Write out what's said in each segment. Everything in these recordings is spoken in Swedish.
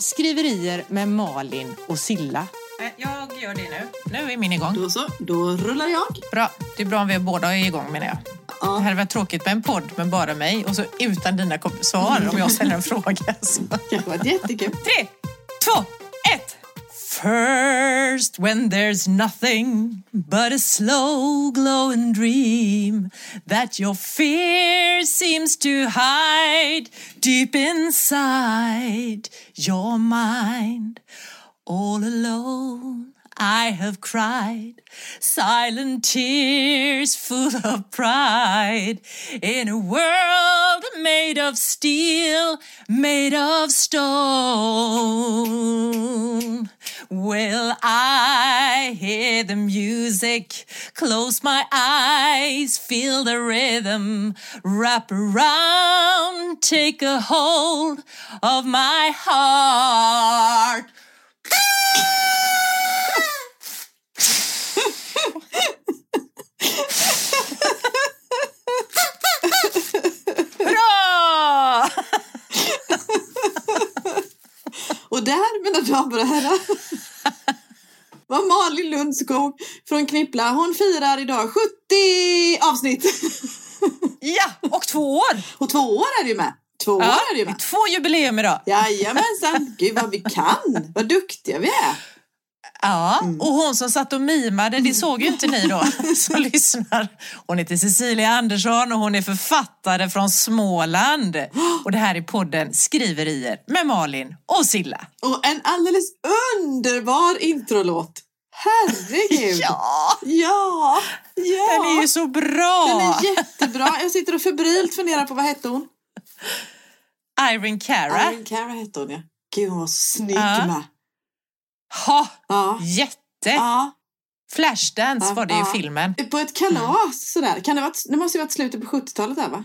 Skriverier med Malin och Silla. Jag gör det nu. Nu är min igång. Då så, då rullar jag. Bra. Det är bra om vi båda är igång menar jag. Det Ja. hade varit tråkigt med en podd med bara mig och så utan dina svar om jag ställer en fråga. Så. Det har varit jättekul. Tre, två. First when there's nothing but a slow glowing dream that your fear seems to hide deep inside your mind. All alone I have cried silent tears full of pride in a world made of steel, made of stone. Will I hear the music, close my eyes, feel the rhythm, wrap around, take a hold of my heart. Hurra! Och där, mina damer och herrar, var Malin Lundskog från Knippla. Hon firar idag 70 avsnitt. Ja, och två år! Och två år är det ju med. Två år Ja, är det ju med. två jubileum idag. Jajamensan. Gud vad vi kan. Vad duktiga vi är. Ja, Mm. och hon som satt och mimade, det såg ju inte ni då som lyssnar. Hon heter Cecilia Andersson och hon är författare från Småland. Och det här är podden Skriverier med Malin och Silla. Och en alldeles underbar introlåt. Herregud. Ja, Ja. Ja. den är ju så bra! Den är jättebra. Jag sitter och febrilt funderar på vad hette hon? Irene Cara. Irene Cara hette hon ja. Gud hon var så snygg Ja. med. Ha, Ja. jätte! Ja. Flashdance Ja, var det i filmen. På ett kalas sådär. Kan det, vara, det måste ju varit slutet på 70-talet där va?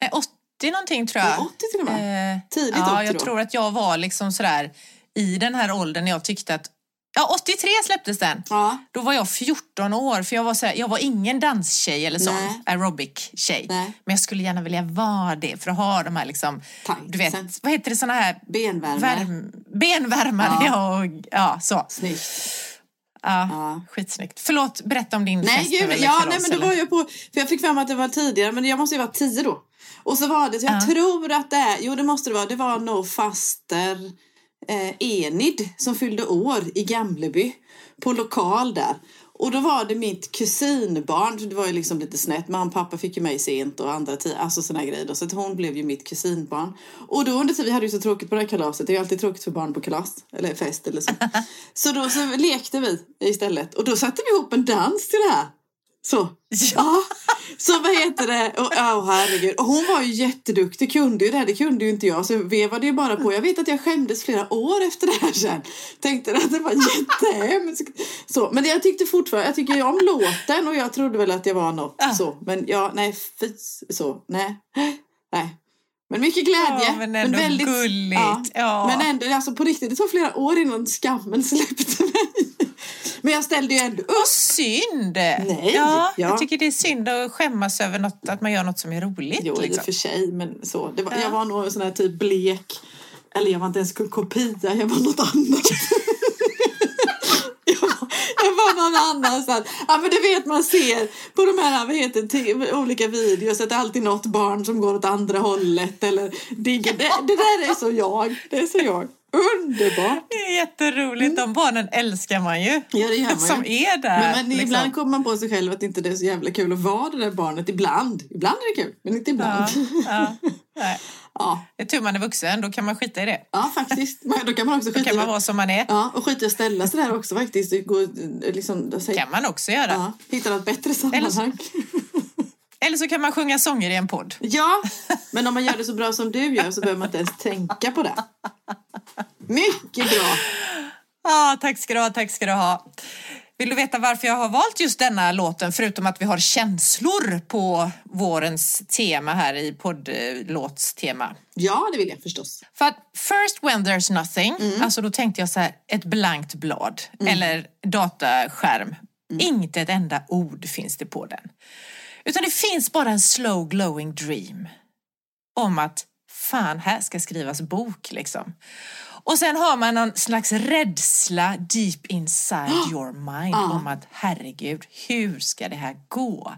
Nej, 80 någonting tror jag. Ja, 80 till och med. Eh, Tidigt ja, 80 jag då. tror att jag var liksom sådär i den här åldern när jag tyckte att Ja, 83 släpptes den. Ja. Då var jag 14 år för jag var, så här, jag var ingen danstjej eller sån aerobic-tjej. Men jag skulle gärna vilja vara det för att ha de här liksom, du vet, vad heter det såna här Benvärmare. värm, benvärmare ja. och ja, så. Snyggt. Ja, Ja. Skitsnyggt. Förlåt, berätta om din Nej, fest gud, ja, kalas, nej, men då var jag på, för jag fick fram att det var tidigare, men jag måste ju vara tio då. Och så var det, så jag Ja. tror att det är, jo det måste det vara, det var nog faster eh, Enid som fyllde år i Gamleby på lokal där. Och då var det mitt kusinbarn, det var ju liksom lite snett, mamma och pappa fick ju mig sent och andra tid, alltså såna grejer då. Så att hon blev ju mitt kusinbarn. Och då under tiden, vi hade ju så tråkigt på det här kalaset, det är ju alltid tråkigt för barn på kalas, eller fest eller så. så då så lekte vi istället och då satte vi ihop en dans till det här. Så. Ja. Så vad heter det? Och, oh, herregud. Och hon var ju jätteduktig, kunde ju det här, det kunde ju inte jag. Så jag vevade ju bara på. Jag vet att jag skämdes flera år efter det här sen. Tänkte att det var jättehemskt. Så, men jag tyckte fortfarande, jag tycker ju om låten och jag trodde väl att jag var något så. Men ja, nej, fy, så, nej. Nej. Men mycket glädje. Ja, men ändå gulligt. Ja. Men ändå, alltså på riktigt, det tog flera år innan skammen släppte mig. Men jag ställde ju ändå upp. Vad synd! Nej, ja, ja. Jag tycker det är synd att skämmas över något, att man gör något som är roligt. Jo, i och liksom. för sig, men så. Var, Ja. Jag var nog sån här typ blek, eller jag var inte ens en kopia, jag var något annat. jag, var, jag var någon annanstans. Ja, men du vet, man ser på de här vad heter, olika videos att det är alltid något barn som går åt andra hållet. Eller digger. Det, det där är så jag. Det är så jag. Underbart! Det är jätteroligt. De barnen älskar man ju. Ja, det gör man ju. Som är där. Men, men liksom. ibland kommer man på sig själv att inte det är så jävla kul att vara det där barnet. Ibland. Ibland är det kul, men inte ibland. Ja, ja, nej. Ja. Det är tur man är vuxen, då kan man skita i det. Ja, faktiskt. Men då kan man också Då skita kan man vara som man är. Ja, och skita i att ställa sig där också faktiskt. Eh, liksom, Det kan man också göra. ja, hitta något bättre sammanhang. Eller så kan man sjunga sånger i en podd. Ja, men om man gör det så bra som du gör så behöver man inte ens tänka på det. Mycket bra! Ja, tack ska du ha, tack ska du ha. Vill du veta varför jag har valt just denna låten, förutom att vi har känslor på vårens tema här i poddlåtstema? Ja, det vill jag förstås. För att first when there's nothing, alltså då tänkte jag så här, ett blankt blad eller dataskärm. Inte ett enda ord finns det på den. Utan det finns bara en slow glowing dream om att fan, här ska skrivas bok liksom. Och sen har man någon slags rädsla deep inside your mind om att herregud, hur ska det här gå?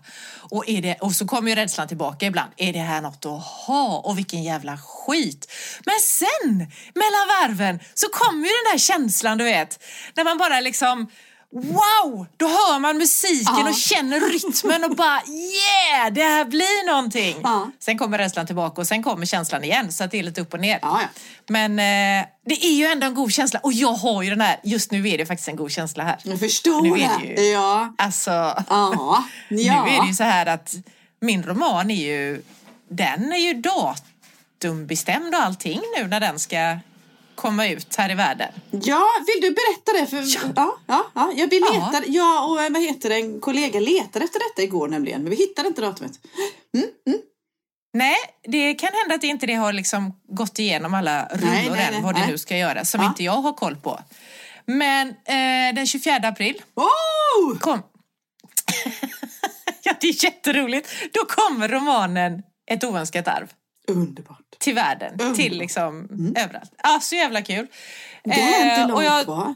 Och, är det, och så kommer ju rädslan tillbaka ibland. Är det här något att ha? Och vilken jävla skit. Men sen, mellan varven, så kommer ju den där känslan du vet. När man bara liksom Wow! Då hör man musiken Ja. och känner rytmen och bara yeah, det här blir någonting. Ja. Sen kommer rädslan tillbaka och sen kommer känslan igen så att det är lite upp och ner. Ja. Men eh, det är ju ändå en god känsla och jag har ju den här, just nu är det faktiskt en god känsla här. Jag förstår Nu är det ju- Ja. Alltså, Ja. ja. nu är det ju så här att min roman är ju, den är ju datumbestämd och allting nu när den ska komma ut här i världen. Ja, vill du berätta det? För, Ja. ja. Ja, ja, ja, vi Ja. letade, jag och eh, vad heter det, en kollega letade efter detta igår nämligen, men vi hittade inte datumet. Nej, det kan hända att inte det har liksom gått igenom alla rullor än, vad det nej. nu ska göra, som Ja. inte jag har koll på. Men eh, den 24 april Oh! kom... ja, det är jätteroligt. Då kommer romanen Ett oönskat arv Underbart. till världen, Mm. till liksom överallt. Ja, så jävla kul. Det är inte Eh, långt och jag, kvar.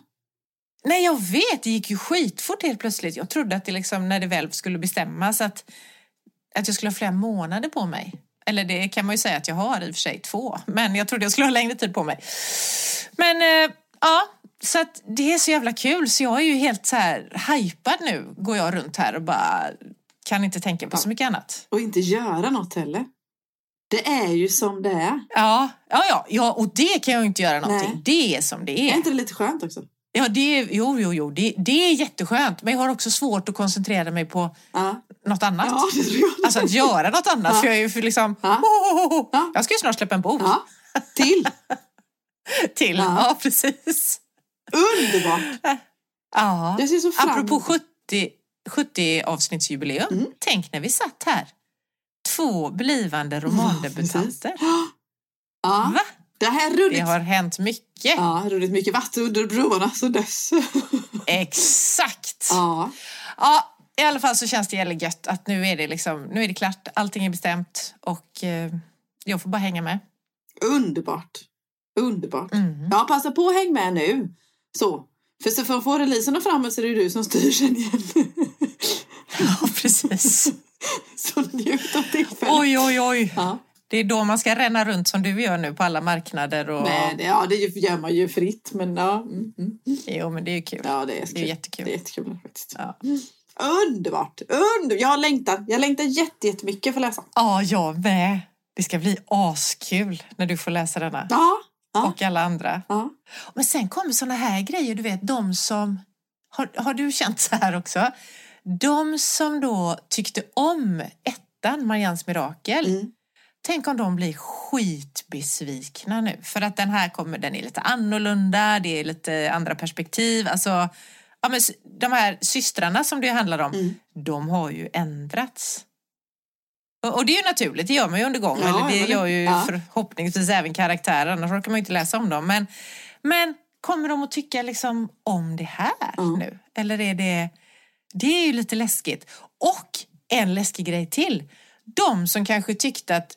Nej, jag vet. Det gick ju skitfort helt plötsligt. Jag trodde att det liksom, när det väl skulle bestämmas att, att jag skulle ha flera månader på mig. Eller det kan man ju säga att jag har i och för sig, två. Men jag trodde jag skulle ha längre tid på mig. Men eh, ja, så att det är så jävla kul. Så jag är ju helt så här hypad nu. Går jag runt här och bara kan inte tänka på så mycket annat. Och inte göra något heller. Det är ju som det är. Ja, ja, ja, ja och det kan jag ju inte göra någonting. Nej. Det är som det Är är. inte det lite skönt också? Ja, det jo, jo, jo, det, det är jätteskönt. Men jag har också svårt att koncentrera mig på Ja, något annat. ja det. Alltså att göra något annat. Ja. För jag är ju för liksom... Ja. Oh, oh, oh. Ja. Jag ska ju snart släppa en bok till. till. Ja. Ja, precis. Underbart. Ja. Jag ser så fram Apropå 70, 70 avsnittsjubileum. Mm. Tänk när vi satt här. Två blivande romandebutanter. Ja, Va? det här är Det runnit, har hänt mycket. ja, runnit mycket vatten under broarna så dess. Exakt. Ja, Ja, i alla fall så känns det jävligt gött att nu är det liksom, nu är det klart, allting är bestämt och eh, jag får bara hänga med. underbart. Underbart. Mm. Ja, passa på att häng med nu. Så. För så för att få releaserna framåt så är det ju du som styr sen igen. Ja, precis. så njut av tillfället. Oj, oj, oj. Ja. Det är då man ska ränna runt som du gör nu på alla marknader. Och... Nej, det, ja, det gör man ju fritt, men ja. Mm, mm. Jo, men det är ju kul. Ja, det är, Det är kul. jättekul. Det är jättekul faktiskt. Ja. Underbart! Under... Jag längtar. Jag längtar jätte- jättemycket för att läsa. Ja, jag med. Det ska bli askul när du får läsa denna. Ja. Ja. Och alla andra. ja. Men sen kommer såna här grejer, du vet, de som... Har, har du känt så här också? De som då tyckte om ettan, Marians mirakel. Mm. Tänk om de blir skitbesvikna nu. För att den här kommer, den är lite annorlunda, det är lite andra perspektiv. Alltså, ja, men de här systrarna som det handlar om, Mm. de har ju ändrats. Och, det är ju naturligt, det gör man ju under gång. Ja, eller det gör ju ja. förhoppningsvis även karaktärer, annars orkar man ju inte läsa om dem. Men, men kommer de att tycka liksom om det här Ja. nu? Eller är det... Det är ju lite läskigt. Och en läskig grej till. De som kanske tyckte att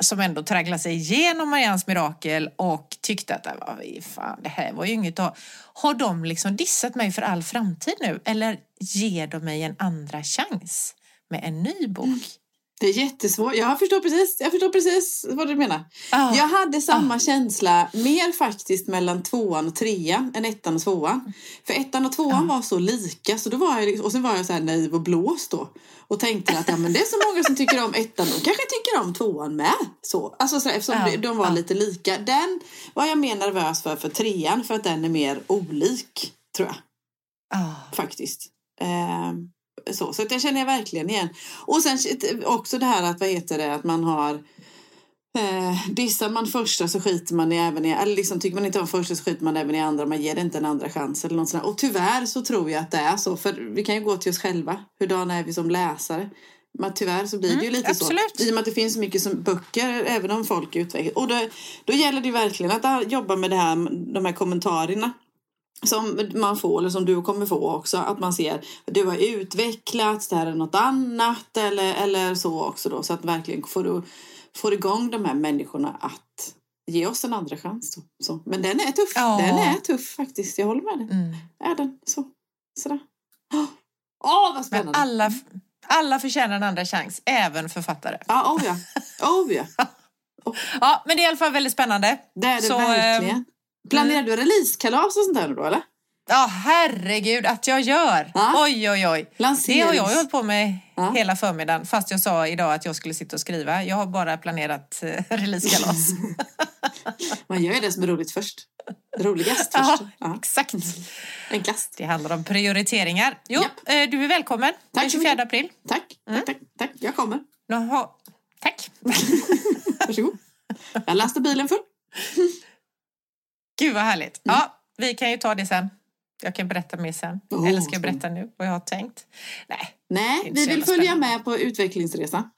som ändå tragglade sig igenom Marians mirakel och tyckte att äh, fan, det här var ju inget att ha. Har de liksom dissat mig för all framtid nu? Eller ger de mig en andra chans med en ny bok? Det är jättesvårt. Jag förstår precis, jag förstår precis vad du menar. Ah, Jag hade samma känsla mer faktiskt mellan tvåan och trean än ettan och tvåan. För ettan och tvåan var så lika. Så då var jag, liksom- och sen var jag så här naiv och blåst då. Och tänkte att ja, men det är så många som tycker om ettan. De kanske tycker om tvåan med. Så. Alltså så här, eftersom Ja, de- de var ja. lite lika. Den var jag mer nervös för för trean. För att den är mer olik tror jag ah, faktiskt. Ehm, så så jag känner jag verkligen igen. Och sen också det här att vad heter det att man har eh, dissar man första så skiter man i även i, eller liksom tycker man inte om första så skiter man även i andra, man ger inte en andra chans eller något sånt. Och tyvärr så tror jag att det är så, för vi kan ju gå till oss själva, hurdana är vi som läsare? Men tyvärr så blir det ju Mm, lite absolut. så. I och med att det finns så mycket som böcker, även om folk utvecklas. Och då, då gäller det verkligen att jobba med det här, de här kommentarerna som man får, eller som du kommer få också, att man ser att du har utvecklats, det här är något annat eller, eller så också då, så att verkligen får du får igång de här människorna att ge oss en andra chans. Då. Så. Men den är tuff. Ja. Den är tuff faktiskt. Jag håller med dig. Mm. Är den så? Sådär. Åh, vad Men spännande. alla, alla förtjänar en andra chans, även författare. Ja, oh ja. Oh ja. Ja, men det är i alla fall väldigt spännande. Det är det Så, verkligen. Planerar du releasekalas och sånt där nu då eller? Ja, herregud att jag gör. Ja. Oj, oj, oj. Det Lanserings... har jag hållit på med Ja. hela förmiddagen. Fast jag sa idag att jag skulle sitta och skriva. Jag har bara planerat eh, releasekalas. Man gör ju det som är roligt först. Roligast först. Ja. exakt. Enklast. Det handlar om prioriteringar. Jo, Japp. eh, du är välkommen. Tack den så 24 mycket. april. Tack, tack, tack, tack. Jag kommer. Har... Tack. Varsågod. Jag lastar bilen full. Gud vad härligt. Mm. Ja, vi kan ju ta det sen. Jag kan berätta mer sen. Oh, Eller ska jag berätta nu vad jag har tänkt? Nej. Nej, vi vill följa spännande. med på utvecklingsresan.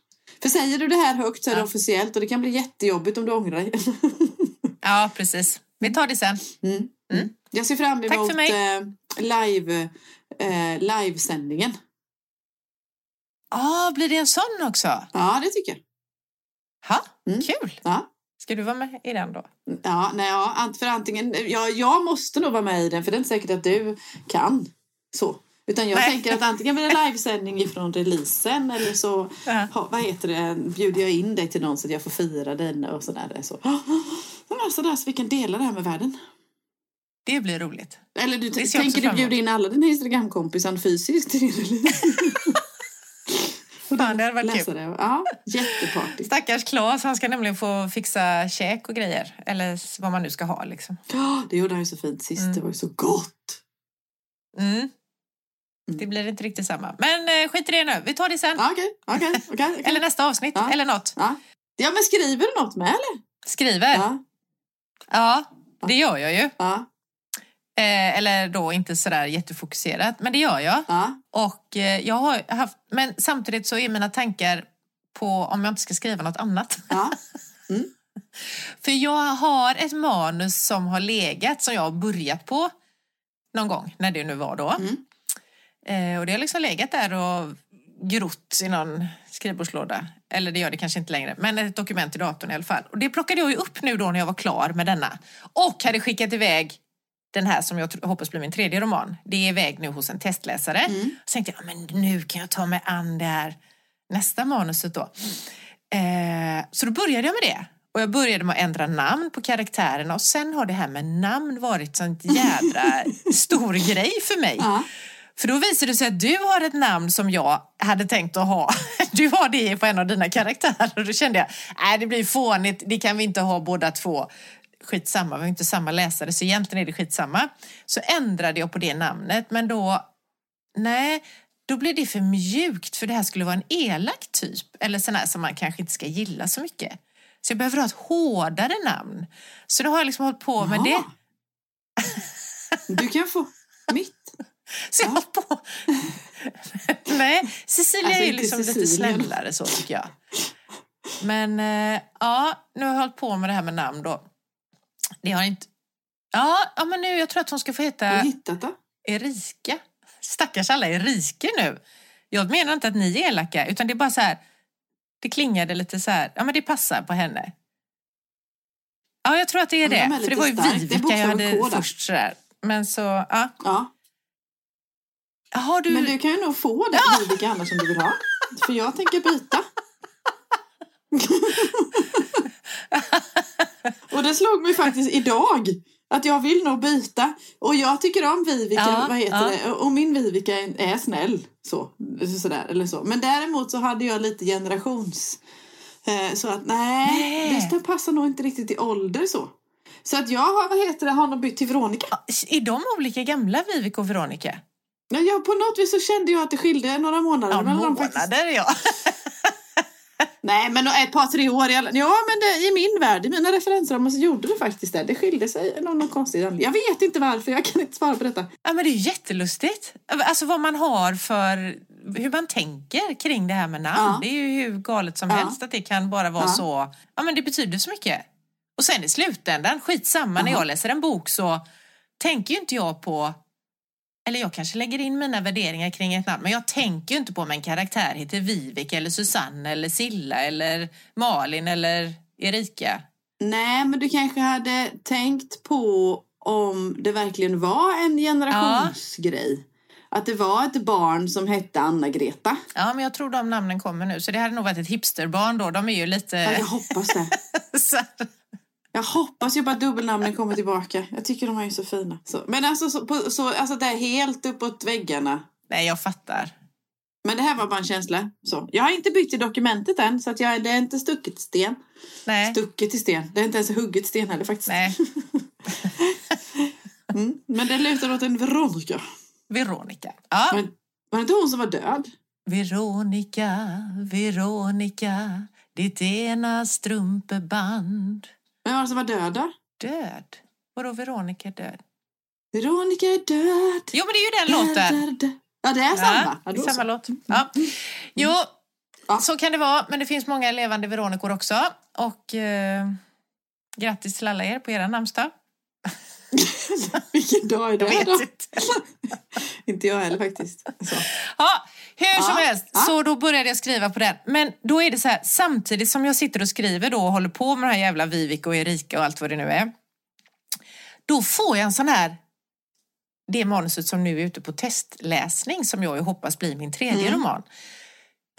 För säger du det här högt så är det Ja. officiellt och det kan bli jättejobbigt om du ångrar dig. Ja, precis. Vi tar det sen. Mm. Mm. Jag ser fram emot eh, live, eh, livesändningen. Ja, blir det en sån också? Ja, det tycker jag. Ha, Mm. kul. Ja. Ska du vara med i den då? Ja, nej, ja, för antingen, ja, jag måste nog vara med i den för det är inte säkert att du kan. Så. Utan jag Nej. tänker att antingen blir det livesändning ifrån releasen eller så Ja. ha, vad heter det, bjuder jag in dig till någon så att jag får fira dig och sådär. Så. Ja, Sådär så vi kan dela det här med världen. Det blir roligt. Eller du tänker du bjuda in alla dina Instagramkompisar fysiskt till din release? Fan, det hade varit kul. det. Ja, jätteparty. Stackars Claes, han ska nämligen få fixa käk och grejer. Eller vad man nu ska ha liksom. Ja, det gjorde han ju så fint sist. Mm. Det var ju så gott. Mm. Det blir inte riktigt samma. Men eh, skit i det nu. Vi tar det sen. Okej, okej, okej. okej. Eller nästa avsnitt. Ja. Eller något. Ja. ja, men skriver du något med eller? Skriver. Ja, Ja, det gör jag ju. ja, Eh, eller då inte sådär jättefokuserat. Men det gör jag. ja. Och eh, jag har haft, men samtidigt så är mina tankar på om jag inte ska skriva något annat. ja. För jag har ett manus som har legat, som jag har börjat på någon gång, när det nu var då. Mm. Eh, och det har liksom legat där och grott i någon skrivbordslåda. Eller det gör det kanske inte längre, men ett dokument i datorn i alla fall. Och det plockade jag ju upp nu då när jag var klar med denna. Och hade skickat iväg den här som jag hoppas blir min tredje roman. Det är iväg nu hos en testläsare. Mm. Så tänkte jag, men nu kan jag ta mig an det här nästa manuset då. Eh, så då började jag med det. Och jag började med att ändra namn på karaktärerna och sen har det här med namn varit sånt jädra stor grej för mig. ja. För då visade det sig att du har ett namn som jag hade tänkt att ha. Du har det på en av dina karaktärer. Och då kände jag, nej det blir fånigt, det kan vi inte ha båda två. Skitsamma, vi har inte samma läsare så egentligen är det skitsamma. Så ändrade jag på det namnet men då, nej, då blev det för mjukt för det här skulle vara en elak typ. Eller sån här som man kanske inte ska gilla så mycket. Så jag behöver ha ett hårdare namn. Så då har jag liksom hållit på med det. Ja. Du kan få mitt. Så jag har på... Nej, Cecilia Alltså, är ju liksom lite Sicilien. snällare så tycker jag. Men eh, ja, nu har jag hållit på med det här med namn då. Det har inte... Ja, ja, men nu, jag tror att hon ska få Har heta du hittat det? Erika. Stackars alla Erike nu. Jag menar inte att ni är elaka, utan det är bara så här... Det klingade lite så här, ja men det passar på henne. Ja, jag tror att det är Ja, det. de är För det var ju är Vivica jag hade K där. först sådär. Men så, ja. Ja. Har du... Men du kan ju nog få det, Vivica, annars som du vill ha. För jag tänker byta. Och det slog mig faktiskt idag. Att jag vill nog byta. Och jag tycker om Vivica, Ja, vad heter ja. det? Och min Vivica är, är snäll. Så, sådär, eller så. Men däremot så hade jag lite generations... Eh, så att nej, Nej. det passar nog inte riktigt i ålder så. Så att jag har, vad heter det, har nog bytt till Veronica. Är de olika gamla, Vivica och Veronica? Ja, på något vis så kände jag att det skilde några månader Ja, mellan dem faktiskt. månader ja. Nej, men ett par, tre år i alla... Ja, men det, i min värld, i mina referensramar så gjorde det faktiskt det. Det skilde sig av någon konstig anledning. Jag vet inte varför, jag kan inte svara på detta. ja. men det är jättelustigt. Alltså vad man har för... Hur man tänker kring det här med namn. Ja. Det är ju hur galet som Ja. helst att det kan bara vara Ja. så... Ja, men det betyder så mycket. Och sen i slutändan, skitsamma, när Jaha. jag läser en bok så tänker ju inte jag på eller jag kanske lägger in mina värderingar kring ett namn, men jag tänker ju inte på om en karaktär heter Vivek eller Susanne eller Silla eller Malin eller Erika. Nej, men du kanske hade tänkt på om det verkligen var en generationsgrej. Att det var ett barn som hette Anna-Greta. Ja, men jag tror de namnen kommer nu, så det hade nog varit ett hipsterbarn då. De är ju lite... Ja, jag hoppas det. Jag hoppas ju bara att dubbelnamnen kommer tillbaka. Jag tycker de är ju så fina. Så, men alltså, så, på, så, alltså det är helt uppåt väggarna. Nej, jag fattar. Men det här var bara en känsla. Så. Jag har inte byggt i dokumentet än, så att jag, det är inte stucket i sten. Nej. Stucket i sten. Det är inte ens hugget sten heller faktiskt. Nej. Mm, men det lutar åt en Veronica. Veronica. Ja. Men, var det inte hon som var död? Veronica, Veronica, ditt ena strumpeband. Vem var det som var död då? Död? Vadå Veronica är död? Veronica är död. Jo, men det är ju den låten. Död, död. Ja, det är samma. Ja, det är då samma så. låt. Ja. Jo, Ja. så kan det vara. Men det finns många levande Veronicor också. Och eh, grattis till alla er på era namnsdag. Vilken dag är det Jag vet då? inte. Inte jag heller faktiskt. Så. Ja, hur som helst, så då började jag skriva på den. Men då är det så här, samtidigt som jag sitter och skriver då och håller på med de här jävla Vivek och Erika och allt vad det nu är. Då får jag en sån här, det manuset som nu är ute på testläsning som jag ju hoppas blir min tredje Mm. roman.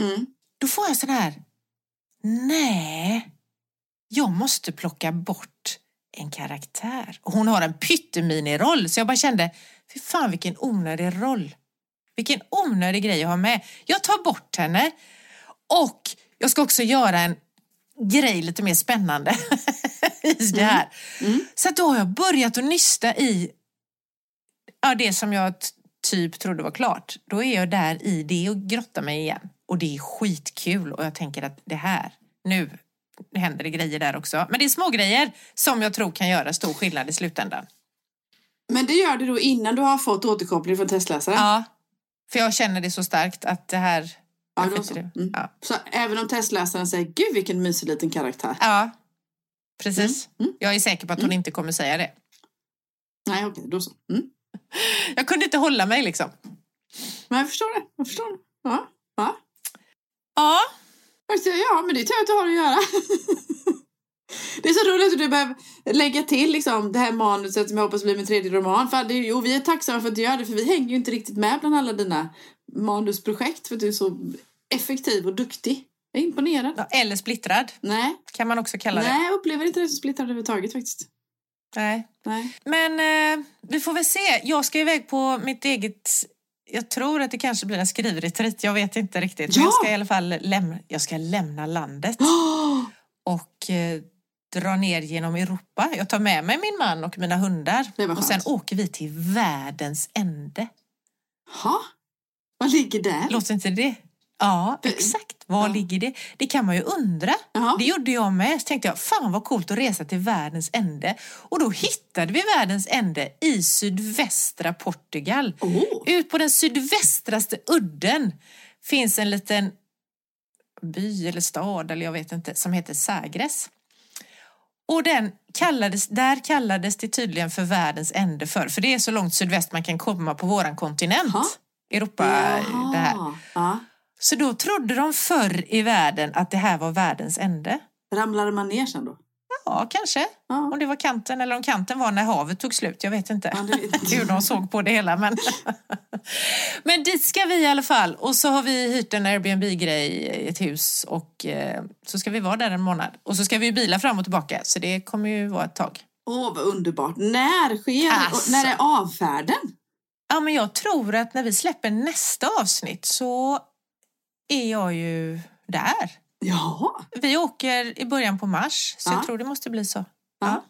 Mm. Då får jag sån här, nej, jag måste plocka bort en karaktär. Och hon har en pytteminiroll så jag bara kände, fy fan vilken onödig roll. Vilken onödig grej att ha med. Jag tar bort henne och jag ska också göra en grej lite mer spännande i det här. Mm. Så att då har jag börjat att nysta i ja, det som jag typ trodde var klart. Då är jag där i det och grottar mig igen. Och det är skitkul och jag tänker att det här, nu händer det grejer där också. Men det är små grejer som jag tror kan göra stor skillnad i slutändan. Men det gör du då innan du har fått återkoppling från testläsaren? Ja, för jag känner det så starkt att det här... Ja, jag då så. Mm. Ja. Så även om testläsaren säger gud vilken mysig liten karaktär. ja, precis. Mm, mm. Jag är säker på att hon inte kommer säga det. Nej okej, då så. Mm. Jag kunde inte hålla mig liksom. Men jag förstår det. Jag förstår det. Ja. Ja. Ja, ja, men det är tur att du har att göra. Det är så roligt att du behöver lägga till liksom, det här manuset som jag hoppas blir min tredje roman. För det, jo, vi är tacksamma för att du gör det, för vi hänger ju inte riktigt med bland alla dina manusprojekt för att du är så effektiv och duktig. Jag är imponerad. eller splittrad Nej, kan man också kalla det. nej jag upplever inte det som splittrad överhuvudtaget faktiskt. Nej. Nej. Men eh, vi får väl se. Jag ska iväg på mitt eget... Jag tror att det kanske blir en skrivretreat. Jag vet inte riktigt. Men Ja! jag ska i alla fall lämna, jag ska lämna landet Oh, och eh, dra ner genom Europa. Jag tar med mig min man och mina hundar. Och sen åker vi till världens ände. ha? Vad ligger där? Låter inte det? Ja, exakt. Var ja. ligger det? Det kan man ju undra. Jaha. Det gjorde jag med. Så tänkte jag, fan vad coolt att resa till världens ände. Och då hittade vi världens ände i sydvästra Portugal. Oh. Ut på den sydvästraste udden finns en liten by eller stad eller jag vet inte som heter Sagres. Och den kallades, där kallades det tydligen för världens ände för för det är så långt sydväst man kan komma på våran kontinent. Jaha. Europa, det här. Jaha. Ja. Så då trodde de förr i världen att det här var världens ände. Ramlade man ner sen då? Ja, kanske. Ja. Om det var kanten eller om kanten var när havet tog slut. Jag vet inte Ja, vet hur de såg på det hela. Men, men dit ska vi i alla fall. Och så har vi hyrt en Airbnb-grej i ett hus och eh, så ska vi vara där en månad. Och så ska vi ju bila fram och tillbaka så det kommer ju vara ett tag. Åh, vad underbart. När sker Alltså. När är avfärden? Ja, men jag tror att när vi släpper nästa avsnitt så är jag ju där. Ja. Vi åker i början på mars så Ja. jag tror det måste bli så. ja.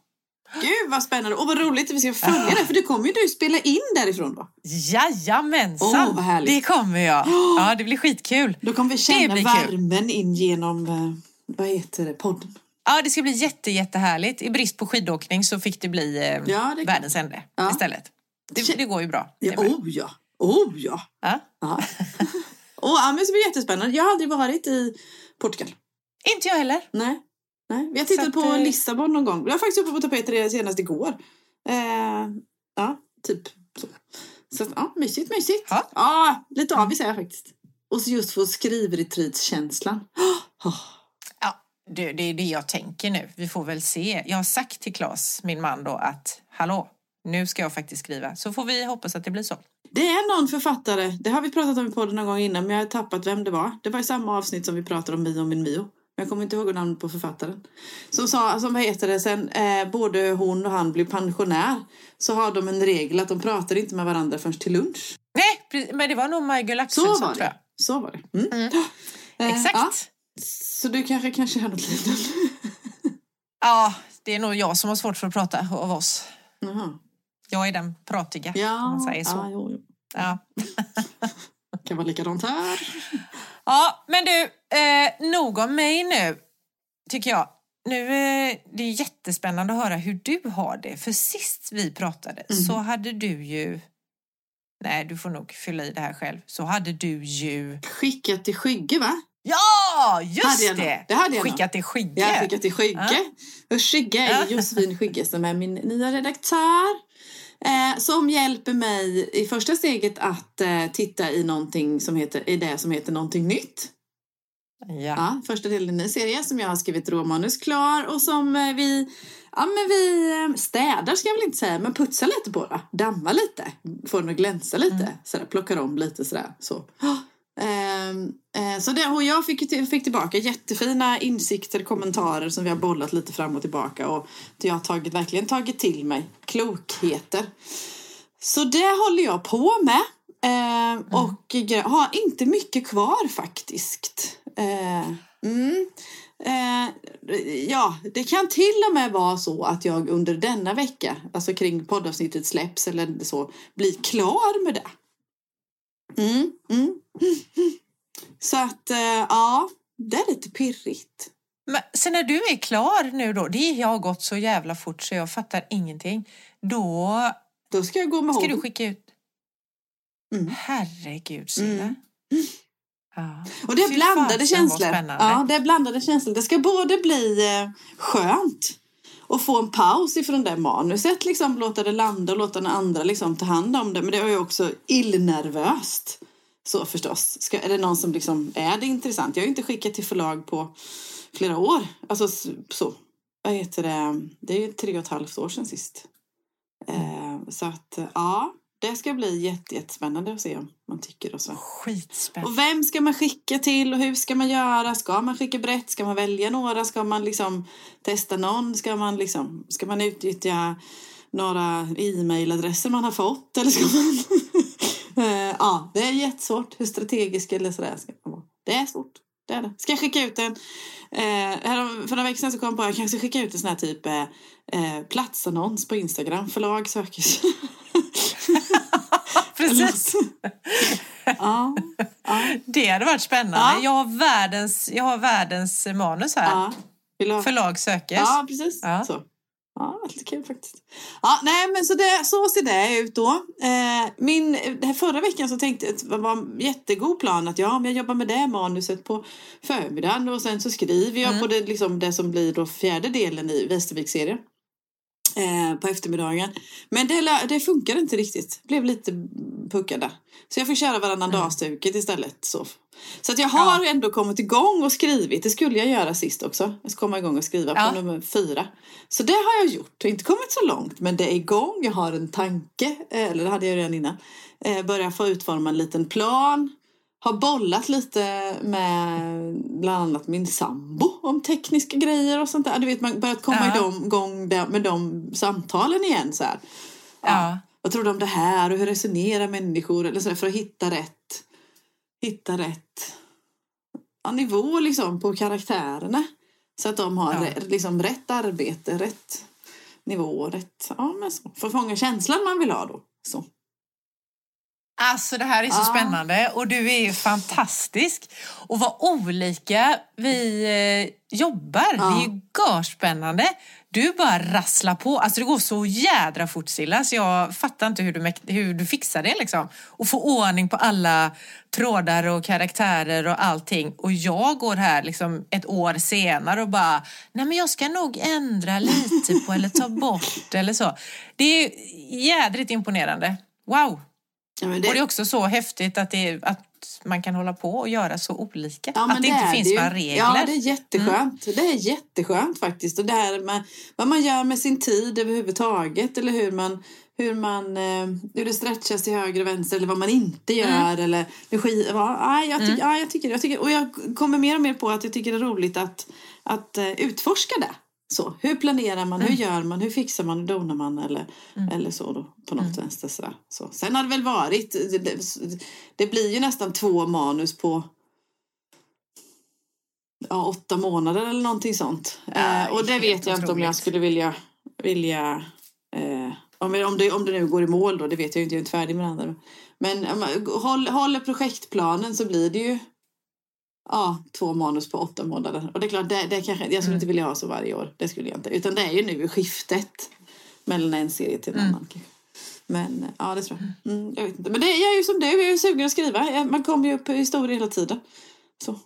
Gud vad spännande. Och vad roligt att vi ska följa det. För du kommer ju du spela in därifrån då. Jajamensan! Åh, vad härligt. det kommer jag. Ja, det blir skitkul. Då kommer vi känna blir kul. värmen in genom, eh, vad heter det, podden. Ja, det ska bli jätte, jättehärligt. I brist på skidåkning så fick det bli eh, Ja, det- världens ände Ja. istället. Det, det går ju bra. Ja, oh ja. Oh ja. Ja. Ja. oh, ja, men det ska bli jättespännande. Jag har aldrig varit i Portugal. Inte jag heller. Nej. Nej. Vi har tittat på eh, Lissabon någon gång. Jag var faktiskt uppe på tapeten senast igår. Eh, ja, typ så. Så ja, mysigt, mysigt. Ja. Ja, lite avis är jag faktiskt. Och så just få skrivretreatskänslan. Oh. Ja, det, det är det jag tänker nu. Vi får väl se. Jag har sagt till Claes, min man då, att hallå, nu ska jag faktiskt skriva. Så får vi hoppas att det blir så. Det är någon författare, det har vi pratat om i podden någon gång innan, men jag har tappat vem det var. Det var i samma avsnitt som vi pratade om Mio min Mio. Men jag kommer inte ihåg namnet på författaren. Som sa, som vad heter det, sen eh, både hon och han blir pensionär så har de en regel att de pratar inte med varandra förrän till lunch. Nej, men det var nog Michael Så Axelsson tror jag. Så var det. Mm. Eh, Exakt. ja. Ja. Så du kanske kan köra något liknande? det är nog jag som har svårt för att prata av oss. Jaha. Jag är den pratiga, Ja, om man säger så. ja, jo, jo. Ja. kan vara likadant här. Ja, men du, eh, nog om mig nu, tycker jag. Nu, eh, det är jättespännande att höra hur du har det. För sist vi pratade Mm. så hade du ju... Nej, du får nog fylla i det här själv. Så hade du ju... Skickat till Skygge va? Ja, just Hade det! Det hade jag. Skickat till Skygge. Jag har skickat till Skygge. Och Skygge är Ja. Josefin Skygge som är min nya redaktör. Eh, som hjälper mig i första steget att eh, titta i någonting som heter, i det som heter någonting nytt. Ja. Ja, första delen i en ny serie som jag har skrivit råmanus klar och som eh, vi, ja, men vi eh, städar ska jag väl inte säga, men putsar lite på det. Dammar lite, får den att glänsa lite, Mm. sådär, plockar om lite sådär. Så. Eh, så det, och jag fick, fick tillbaka jättefina insikter, kommentarer som vi har bollat lite fram och tillbaka och jag har tagit, verkligen tagit till mig. Klokheter. Så det håller jag på med. Eh, och har inte mycket kvar faktiskt. Eh, mm. eh, ja, det kan till och med vara så att jag under denna vecka, alltså kring poddavsnittet släpps eller så, blir klar med det. Mm, mm. Så att, eh, ja, det är lite pirrigt. Men sen när du är klar nu då, det har gått så jävla fort så jag fattar ingenting. Då Då ska jag gå med ska du skicka ut... Mm. Herregud, Silla. Mm. Ja. Och det är Fy blandade känslor. Ja, det är blandade känslor. Det ska både bli eh, skönt och få en paus ifrån det manuset, liksom låta det landa och låta den andra liksom ta hand om det. Men det är ju också illnervöst. Så förstås. Ska, är det någon som liksom, är det intressant? Jag har ju inte skickat till förlag på flera år. Alltså så. Vad heter det? Det är ju tre och ett halvt år sedan sist. Eh, så att, ja. Det ska bli jätte, jättespännande att se om man tycker och så. Skitspännande. Och vem ska man skicka till och hur ska man göra? Ska man skicka brett? Ska man välja några? Ska man liksom testa någon? Ska man liksom, ska man utnyttja några e-mailadresser man har fått? Eller ska man... Eh, ja, det är jättesvårt. Hur strategisk eller sådär ska man vara. Det är svårt. Det är det. Ska jag skicka ut en... Eh, härom- för några veckor sedan så kom jag på att jag kanske skicka ut en sån här typ eh, eh, platsannons på Instagram. Förlag söker. Precis. ja, ja, Det hade varit spännande. Ja. Jag, har världens, jag har världens manus här. ja. Förlag sökes. Ja, precis. Ja. Så. Ja, lite kul faktiskt. Ja, nej, men så, det, så ser det ut då. Eh, min, det förra veckan så tänkte jag att det var en jättegod plan att ja, men jag jobbar med det manuset på förmiddagen och sen så skriver jag på det, liksom, det som blir då fjärde delen i Västerviks-serien. Eh, på eftermiddagen. Men det, det funkar inte riktigt. Blev lite puckad där. Så jag får köra varannan Mm. dag-stuket istället. Så, så att jag har ändå kommit igång och skrivit. Det skulle jag göra sist också. Jag ska komma igång och skriva Ja. på nummer fyra. Så det har jag gjort. Jag har inte kommit så långt men det är igång. Jag har en tanke. eh, Eller det hade jag redan innan. Eh, börja få utforma en liten plan. Har bollat lite med bland annat min sambo om tekniska grejer och sånt där. Du vet, man börjat komma Ja. igång med de samtalen igen. Så här. Ja. Vad tror du om det här och hur resonerar människor? Eller så där, för att hitta rätt, hitta rätt ja, nivå liksom, på karaktärerna. Så att de har Ja. liksom, rätt arbete, rätt nivå, rätt... Ja, men så. För att fånga känslan man vill ha då. Så. Alltså det här är så Ja. spännande och du är fantastisk. Och vad olika vi eh, jobbar. Ja. Det är ju görspännande. Du bara rasslar på. Alltså det går så jädra fort Silla så jag fattar inte hur du, hur du fixar det liksom. Och få ordning på alla trådar och karaktärer och allting. Och jag går här liksom ett år senare och bara, nej men jag ska nog ändra lite på eller ta bort eller så. Det är jädrigt imponerande. Wow! Ja, men Och det är också så häftigt att, det att man kan hålla på och göra så olika. Ja, att det, inte finns ju. några regler. Ja, det är jätteskönt. Det är jätteskönt faktiskt. Och det här med vad man gör med sin tid överhuvudtaget eller hur man hur man eh, hur det stretchas till höger och vänster eller vad man inte gör eller hur sk- ja, jag, tycker, ja, jag tycker jag tycker och jag kommer mer och mer på att jag tycker det är roligt att att eh, utforska det. Så, hur planerar man, hur gör man, hur fixar man, hur donar man eller, eller så då på något vänster sådär. Så. Sen har det väl varit, det, det, det blir ju nästan två manus på ja, åtta månader eller någonting sånt. Ja, eh, och det vet jag inte om jag otroligt. skulle vilja, vilja eh, om, om, det, om det nu går i mål då, det vet jag ju inte, jag är inte färdig med det andra. Men om håll, håller projektplanen så blir det ju ja, två manus på åtta månader. Och det är klart, det, det kanske, jag skulle inte vilja ha så varje år. Det skulle jag inte. Utan det är ju nu i skiftet mellan en serie till en annan. kanske. Men eh, ja, det tror jag. Mm, jag vet inte. Men det, jag är ju som du, jag är ju sugen att skriva. Man kommer ju upp i historier hela tiden. Så,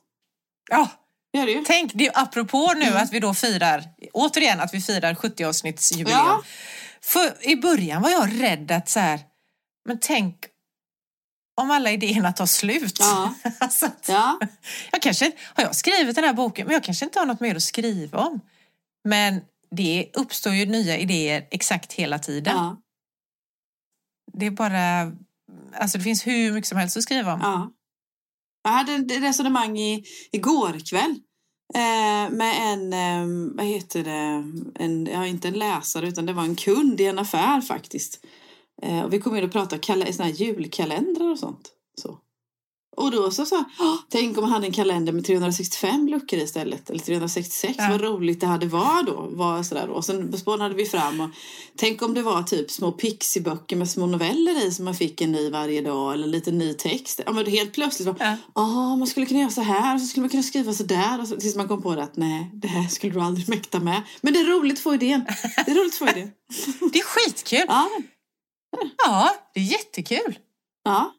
Ja, det ju. tänk, det är apropå nu att vi då firar, återigen att vi firar 70-avsnittsjubileum. Ja. För i början var jag rädd att så här, men tänk om alla idéerna tar slut. Ja. alltså att, Ja, jag kanske, har jag skrivit den här boken, men jag kanske inte har något mer att skriva om. Men det uppstår ju nya idéer exakt hela tiden. ja, Det är bara, alltså det finns hur mycket som helst att skriva om. ja. Jag hade ett resonemang i, igår kväll. Eh, med en, eh, vad heter det, en, ja, inte en läsare utan det var en kund i en affär faktiskt. Eh, och vi kom in och pratade kal- såna här julkalendrar och sånt. Så. Och då så sa tänk om man hade en kalender med 365 luckor istället. Eller 366, Ja. vad roligt det hade varit då. Var sådär då. Och sen spånade vi fram och tänk om det var typ små pixiböcker med små noveller i som man fick en ny varje dag. Eller lite ny text. Ja men helt plötsligt så, Ja. ja man skulle kunna göra så här och så skulle man kunna skriva så där. Och så, tills man kom på det att nej, det här skulle du aldrig mäkta med. Men det är roligt att få idén. Det är roligt att få idén. Det är skitkul! Ja, Ja, det är jättekul. ja.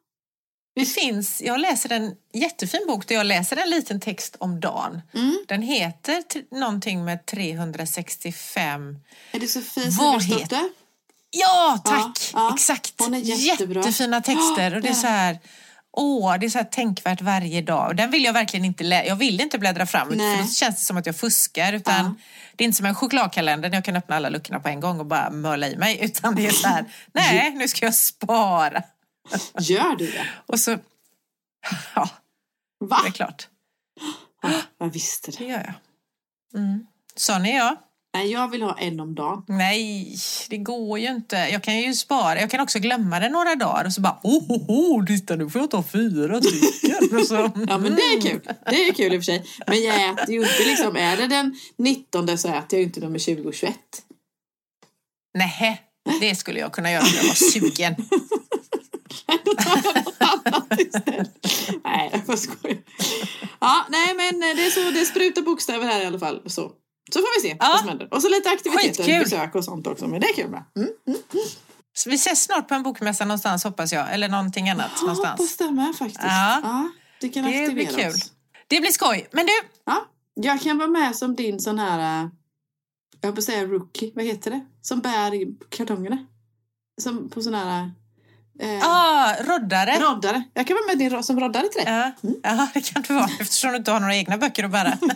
Det finns, jag läser en jättefin bok där jag läser en liten text om dagen. Mm. Den heter någonting med 365. Är det Sofie Vad Silversdotter? Ja, tack! ja. Exakt. Hon är jättebra. Jättefina texter. Och det är Ja. så här, åh, det är så här tänkvärt varje dag. Den vill jag verkligen inte läsa. Jag vill inte bläddra fram Nej. för då känns det som att jag fuskar. Utan Ja. Det är inte som en chokladkalender där jag kan öppna alla luckorna på en gång och bara möla i mig. Utan det är så här, nej, nu ska jag spara. Gör du det? Och så, ja, Va? det är klart. Ja, jag visste Det det. gör jag. Mm. Sån är jag. Nej, jag vill ha en om dagen. Nej, det går ju inte. Jag kan ju spara. Jag kan också glömma det några dagar och så bara, oh, oh, oh titta nu får jag ta fyra stycken. Och så, Ja, men det är kul. Det är kul i och för sig. Men jag äter ju inte liksom, är det den 19 så äter jag ju inte nummer 20 och 21. Nej, det skulle jag kunna göra om jag var sugen. Då tar jag något annat istället. Nej, jag bara skojar. Ja, nej men det är så, det sprutar bokstäver här i alla fall. Så, så får vi se Ja. vad som händer. Och så lite aktiviteter, Skitkul. besök och sånt också. Men det är kul med. Mm. Så vi ses snart på en bokmässa någonstans hoppas jag. Eller någonting annat Ja, hoppas någonstans. det med faktiskt. Ja. Ja, det kan Det aktivera blir kul. oss. Det blir skoj. Men du, Ja, jag kan vara med som din sån här, äh, jag på säga rookie, vad heter det? Som bär kartongerna. Som på sån här eh, ah, roddare. roddare. Jag kan vara med din, som roddare till dig. Ja, ja, det kan du vara eftersom du inte har några egna böcker att bära.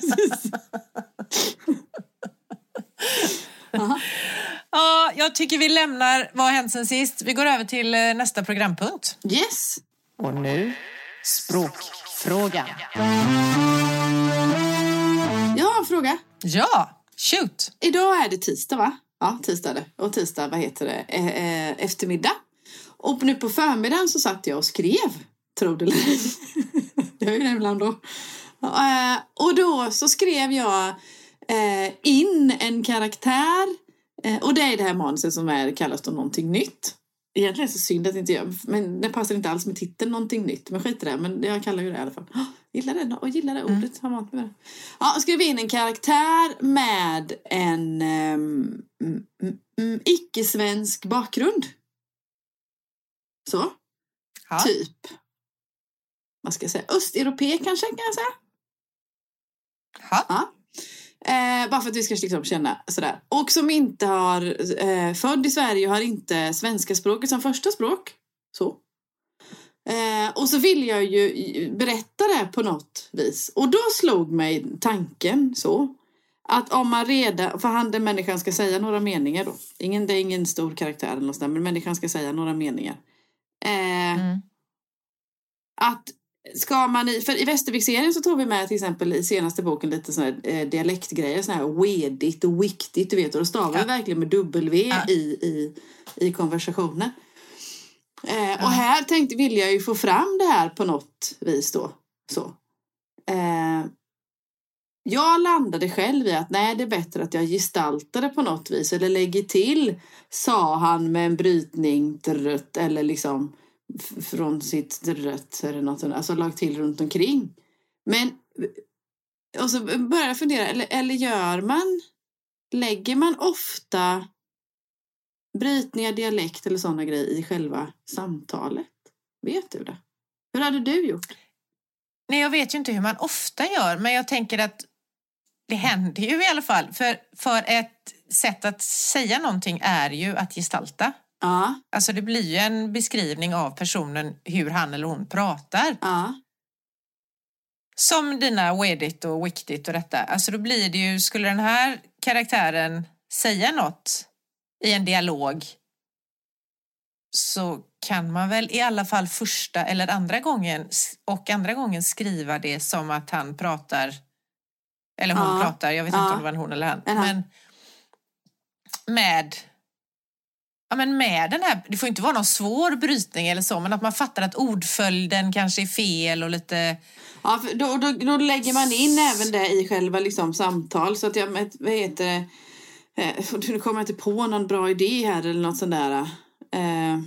Ja, jag tycker vi lämnar Vad har hänt sen sist? Vi går över till eh, nästa programpunkt. Yes! Och nu språkfrågan. Jag har en fråga. Ja, shoot! Idag är det tisdag va? Ja, tisdag är det. Och tisdag, vad heter det? Eh, eh, eftermiddag. Och nu på förmiddagen så satt jag och skrev. Tror det eller ej. Jag gör ju det ibland då. Eh, och då så skrev jag eh, in en karaktär. Eh, och det är det här manuset som är, kallas då någonting nytt. Egentligen är det så synd att inte jag, men det passar inte alls med titeln någonting nytt. Men skit i det, men jag kallar ju det i alla fall. Oh, gillar det, och gillar det ordet, har vant mig med det. Ja, skrev in en karaktär med en um, mm, mm, mm, icke-svensk bakgrund. Så, Ja. typ. Vad ska jag säga? Östeuropé kanske, kan jag säga. Ja. Eh, bara för att vi ska liksom känna sådär. Och som inte har, eh, född i Sverige och har inte svenska språket som första språk. Så. Eh, och så vill jag ju berätta det på något vis. Och då slog mig tanken så. Att om man redan, för han den människan ska säga några meningar då. Ingen, det är ingen stor karaktär eller något sånt, men människan ska säga några meningar. Eh, Mm. Att ska man i, för i Västerviksserien så tog vi med till exempel i senaste boken lite såna här eh, dialektgrejer, såna här wedigt och viktigt, du vet, och då stavar vi Ja. verkligen med W Ja. i, i, i konversationen. Eh, och här tänkte, vill jag ju få fram det här på något vis då. Så. Eh, jag landade själv i att nej, det är bättre att jag gestaltar det på något vis eller lägger till, sa han med en brytning, drött, eller liksom från sitt rött eller något sånt, alltså lag till runt omkring. Men och så börjar jag fundera, eller, eller gör man, lägger man ofta brytningar, dialekt eller sådana grejer i själva samtalet? Vet du det? Hur hade du gjort? Nej, jag vet ju inte hur man ofta gör, men jag tänker att det händer ju i alla fall. För, för ett sätt att säga någonting är ju att gestalta. Ja, Alltså det blir ju en beskrivning av personen, hur han eller hon pratar. ja, Som dina wedigt och viktigt och detta. Alltså då blir det ju, skulle den här karaktären säga något i en dialog så kan man väl i alla fall första eller andra gången och andra gången skriva det som att han pratar eller hon Ja. pratar, jag vet inte om det var en hon eller han. Men med Ja, men med den här, det får inte vara någon svår brytning eller så, men att man fattar att ordföljden kanske är fel och lite... ja då, då, då lägger man in även det i själva liksom, samtal. Så att jag, vad heter det? Eh, nu kommer jag inte på någon bra idé här eller något sånt där. Eh,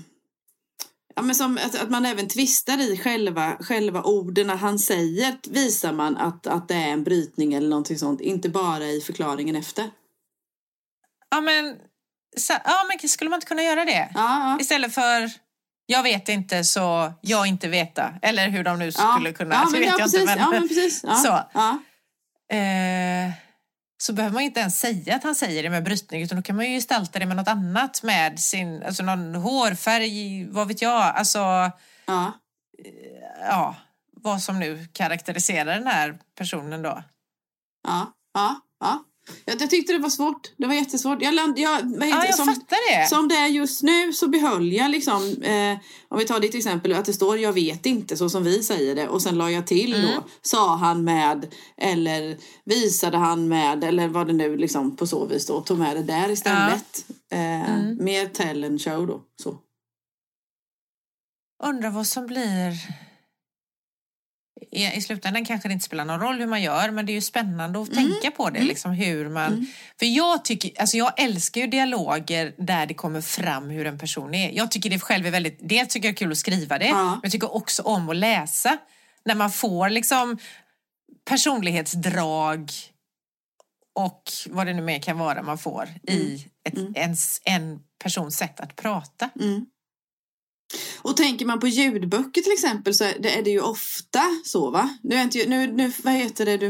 ja, men som, att, att man även tvistar i själva, själva orden han säger visar man att, att det är en brytning eller någonting sånt. Inte bara i förklaringen efter. Ja, men, så, ja, men skulle man inte kunna göra det? Ja. Istället för jag vet inte så jag inte veta. Eller hur de nu skulle kunna. Ja, men, vet ja, jag precis. inte. Men, men precis. Så. Eh, så behöver man inte ens säga att han säger det med brytning utan då kan man ju gestalta det med något annat med sin, alltså någon hårfärg, vad vet jag, alltså Ja. ja, vad som nu karaktäriserar den här personen då. Ja. Ja. ja. Jag, jag tyckte det var svårt. Det var jättesvårt. Jag, land, jag, heter, Ja, jag som, fattar det. Som det är just nu så behöll jag liksom, eh, om vi tar ditt exempel, att det står jag vet inte så som vi säger det och sen la jag till Mm. då, sa han med eller visade han med eller vad det nu liksom på så vis då, tog med det där istället. Eh, Mm. Mer tell and show då. Så. Undrar vad som blir... I, I slutändan kanske det inte spelar någon roll hur man gör men det är ju spännande att tänka på det. Liksom hur man... För jag tycker, alltså jag älskar ju dialoger där det kommer fram hur en person är. Jag tycker det själv är väldigt... Dels tycker jag det är kul att skriva det Ja. men jag tycker också om att läsa. När man får liksom personlighetsdrag och vad det nu mer kan vara man får i ett, ens, en persons sätt att prata. Mm. Och tänker man på ljudböcker till exempel så är det, ju ofta så va? Nu är inte, nu, nu, vad heter det, du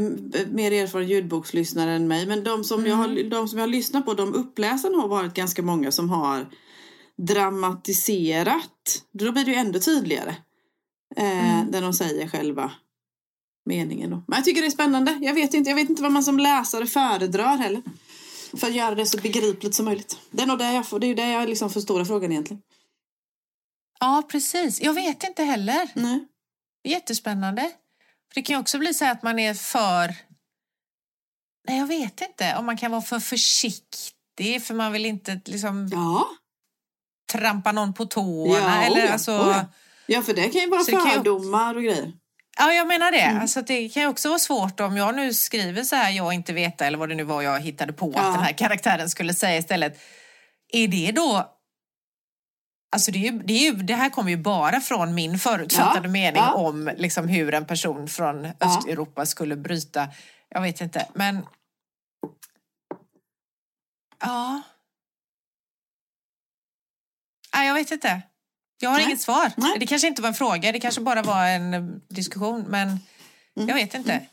mer erfaren ljudbokslyssnare än mig. Men de som, jag, har, de som jag har lyssnat på, de uppläsarna har varit ganska många som har dramatiserat. Då blir det ju ändå tydligare. Eh, Där de säger själva meningen då. Men jag tycker det är spännande. Jag vet inte, jag vet inte vad man som läsare föredrar heller. För att göra det så begripligt som möjligt. Det är nog det jag får, det är ju det jag liksom får stora frågan egentligen. Ja, precis. Jag vet inte heller. Nej. Jättespännande. För det kan ju också bli så att man är för... Nej, jag vet inte. Om man kan vara för försiktig för man vill inte liksom Ja. trampa någon på tårna. Ja, eller, oh ja, alltså, oh ja. för det kan ju vara Så fördomar och grejer. Ja, jag menar det. Mm. Alltså, det kan ju också vara svårt om jag nu skriver så här, jag inte veta eller vad det nu var jag hittade på Ja. att den här karaktären skulle säga istället. Är det då... Alltså det, är ju, det, är ju, det här kommer ju bara från min förutfattade Ja, mening ja. om liksom hur en person från Östeuropa skulle bryta. Jag vet inte, men... Ja. Nej, jag vet inte. Jag har Nej. inget svar. Nej. Det kanske inte var en fråga, det kanske bara var en eh, diskussion. Men jag vet inte.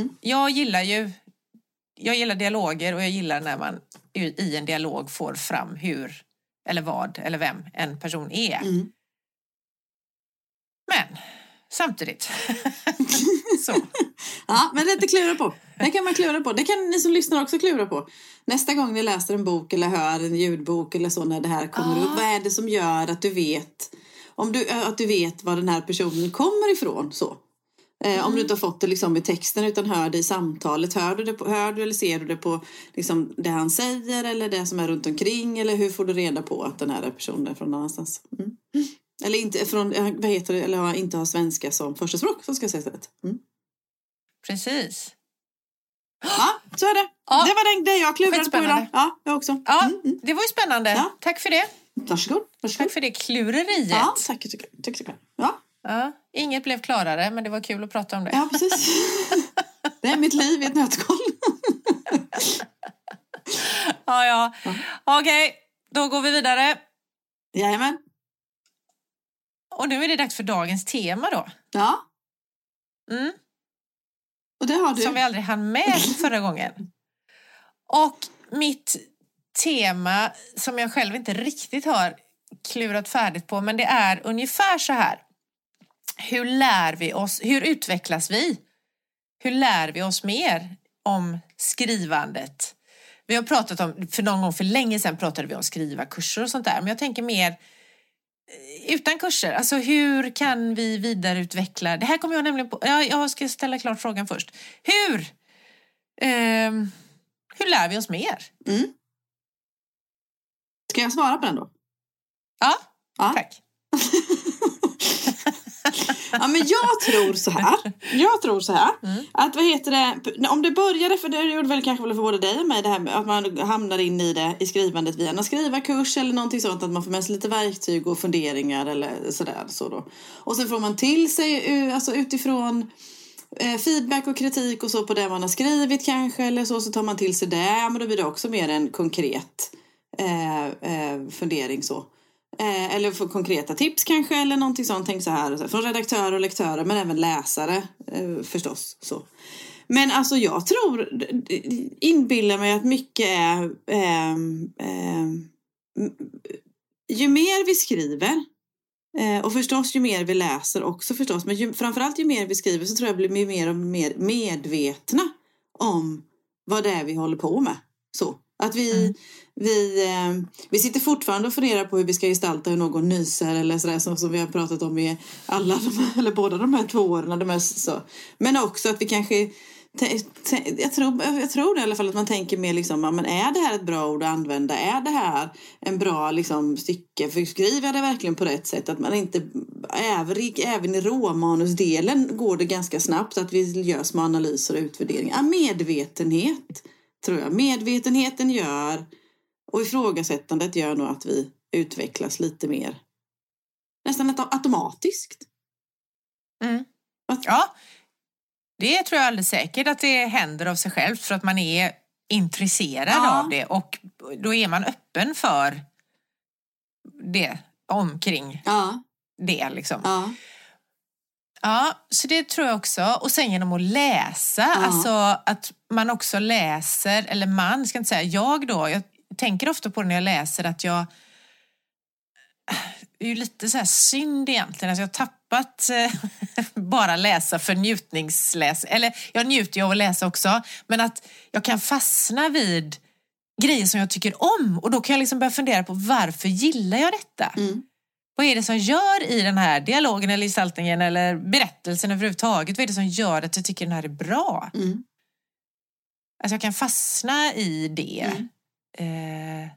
Mm. Jag gillar ju jag gillar dialoger och jag gillar när man i en dialog får fram hur eller vad eller vem en person är. Mm. Men samtidigt. så. Ja, men lite klura på. Det kan man klura på. Det kan ni som lyssnar också klura på. Nästa gång ni läser en bok eller hör en ljudbok eller så när det här kommer Ja. upp. Vad är det som gör att du vet om du, att du vet var den här personen kommer ifrån? Så. Eh, Om du inte har fått det liksom i texten utan hör det i samtalet. Hör du, det på, hör du eller ser du det på liksom det han säger eller det som är runt omkring? Eller hur får du reda på att den här personen är från någon annanstans? Mm. Eller inte från, eh, vad heter det, eller inte har svenska som första språk, så ska jag säga istället. Mm. Precis. Ja, så är det. Ja. Det var den, det jag klurade på idag. Ja, jag också. Ja, Mm, mm. det var ju spännande. Ja. Tack för det. Varsågod. varsågod. Tack för det klureriet. Ja, tack, tack, tack, tack. Ja, Ja, inget blev klarare, men det var kul att prata om det. ja, precis. det är mitt liv i ett nötskal. Ja, ja. Okej, då går vi vidare. Jajamän. Och nu är det dags för dagens tema då. Ja, Mm, och det har du. som vi aldrig hann med förra gången. Och mitt tema som jag själv inte riktigt har klurat färdigt på, men det är ungefär så här. Hur lär vi oss, hur utvecklas vi? Hur lär vi oss mer om skrivandet? Vi har pratat om, för någon gång för länge sedan pratade vi om skriva kurser och sånt där, men jag tänker mer eh, utan kurser. Alltså hur kan vi vidareutveckla? Det här kommer jag nämligen på. Ja, jag ska ställa klart frågan först. Hur? ehm, hur lär vi oss mer? Mm. Ska jag svara på den då? Ja, Ja. tack. Ja, men jag tror så här. Jag tror så här. Mm. Att vad heter det, om det började, för det gjorde väl kanske för både dig och mig det här med att man hamnar in i det i skrivandet via en skrivarkurs eller någonting sånt. Att man får med sig lite verktyg och funderingar eller sådär. Så då. Och sen får man till sig alltså utifrån eh, feedback och kritik och så på det man har skrivit kanske eller så. Så tar man till sig det. Men då blir det också mer en konkret eh, eh, fundering så. Eh, eller få konkreta tips kanske eller någonting sånt. Tänk så här, så här, från redaktörer och lektörer men även läsare eh, förstås. Så. Men alltså jag tror, inbillar mig att mycket är Eh, ju mer vi skriver eh, och förstås ju mer vi läser också förstås men ju, framförallt ju mer vi skriver så tror jag blir vi mer och mer medvetna om vad det är vi håller på med. Så. Att vi, Mm. vi, eh, vi sitter fortfarande och funderar på hur vi ska gestalta hur någon nyser eller sådär som, som vi har pratat om i alla de här, eller båda de här två åren. De här, så. Men också att vi kanske jag, tror, jag tror det i alla fall att man tänker mer liksom, ja, men är det här ett bra ord att använda? Är det här en bra liksom, stycke? För skriver jag det verkligen på rätt sätt? Att man inte, även, i- även i råmanusdelen går det ganska snabbt att vi gör små analyser och utvärderingar. Ja, medvetenhet tror jag. Medvetenheten gör och ifrågasättandet gör nog att vi utvecklas lite mer. Nästan auto- automatiskt. Mm. Vad- Ja, det tror jag alldeles säkert att det händer av sig självt för att man är intresserad Ja. av det och då är man öppen för det omkring Ja, det liksom. ja, Ja, så det tror jag också. Och sen genom att läsa, Ja. alltså att man också läser, eller man, ska inte säga jag då, jag tänker ofta på det när jag läser att jag det är ju lite så här synd egentligen att jag har tappat eh, bara läsa för njutningsläs. Eller jag njuter ju av att läsa också, men att jag kan fastna vid grejer som jag tycker om och då kan jag liksom börja fundera på varför gillar jag detta? mm, Vad är det som gör i den här dialogen eller gestaltningen eller berättelsen överhuvudtaget? Vad är det som gör att jag tycker den här är bra? mm, Alltså jag kan fastna i det. Mm. Eh,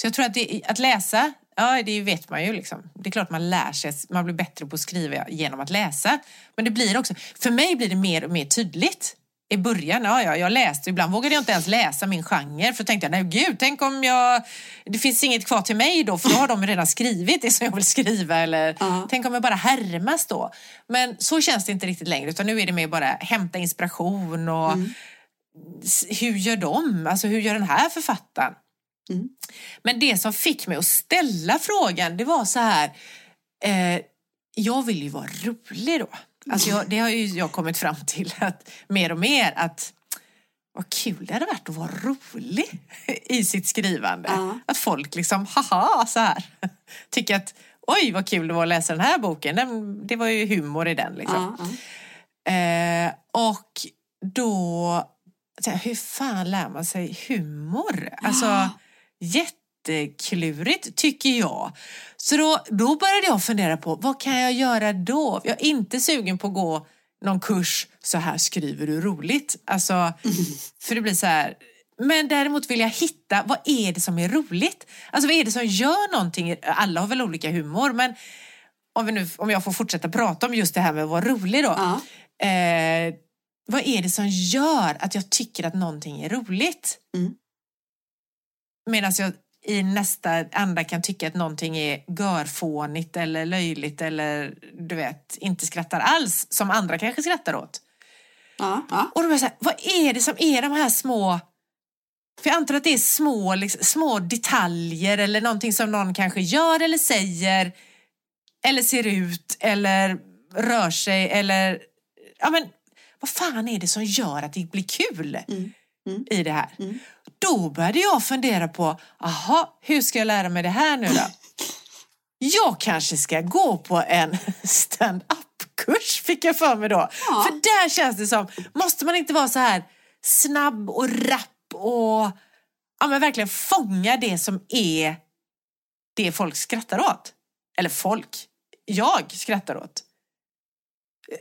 så jag tror att, det, att läsa, ja det vet man ju liksom. Det är klart man lär sig, man blir bättre på att skriva genom att läsa. Men det blir också, för mig blir det mer och mer tydligt. I början, ja, ja jag läste, ibland vågade jag inte ens läsa min genre för då tänkte jag, nej gud, tänk om jag, det finns inget kvar till mig då för då har de redan skrivit det som jag vill skriva eller Ja. tänk om jag bara härmas då. Men så känns det inte riktigt längre utan nu är det mer bara hämta inspiration och Mm. hur gör de? Alltså hur gör den här författaren? Mm. Men det som fick mig att ställa frågan, det var så här, eh, jag vill ju vara rolig då. Alltså jag, det har ju jag kommit fram till att mer och mer att vad kul det hade varit att vara rolig i sitt skrivande. Ja. Att folk liksom, haha, så här. Tycker att, oj vad kul det var att läsa den här boken. Den, det var ju humor i den liksom. Ja, ja. Eh, och då, hur fan lär man sig humor? Alltså jätteklurigt tycker jag. Så då, då började jag fundera på vad kan jag göra då? Jag är inte sugen på att gå någon kurs, så här skriver du roligt. Alltså, för det blir så här, men däremot vill jag hitta, vad är det som är roligt? Alltså vad är det som gör någonting? Alla har väl olika humor, men om, vi nu, om jag får fortsätta prata om just det här med att vara rolig då. Ja. Eh, vad är det som gör att jag tycker att någonting är roligt? Mm. Medan jag i nästa anda kan tycka att någonting är görfånigt eller löjligt eller du vet, inte skrattar alls som andra kanske skrattar åt. Ja, ja. Och då blir jag så här, vad är det som är de här små... För jag antar att det är små, liksom, små detaljer eller någonting som någon kanske gör eller säger eller ser ut eller rör sig eller... Ja men, vad fan är det som gör att det blir kul Mm. Mm. i det här? Mm. Då började jag fundera på, aha, hur ska jag lära mig det här nu då? Jag kanske ska gå på en stand-up-kurs fick jag för mig då. Ja. För där känns det som, måste man inte vara så här snabb och rapp och ja, men verkligen fånga det som är det folk skrattar åt? Eller folk, jag skrattar åt.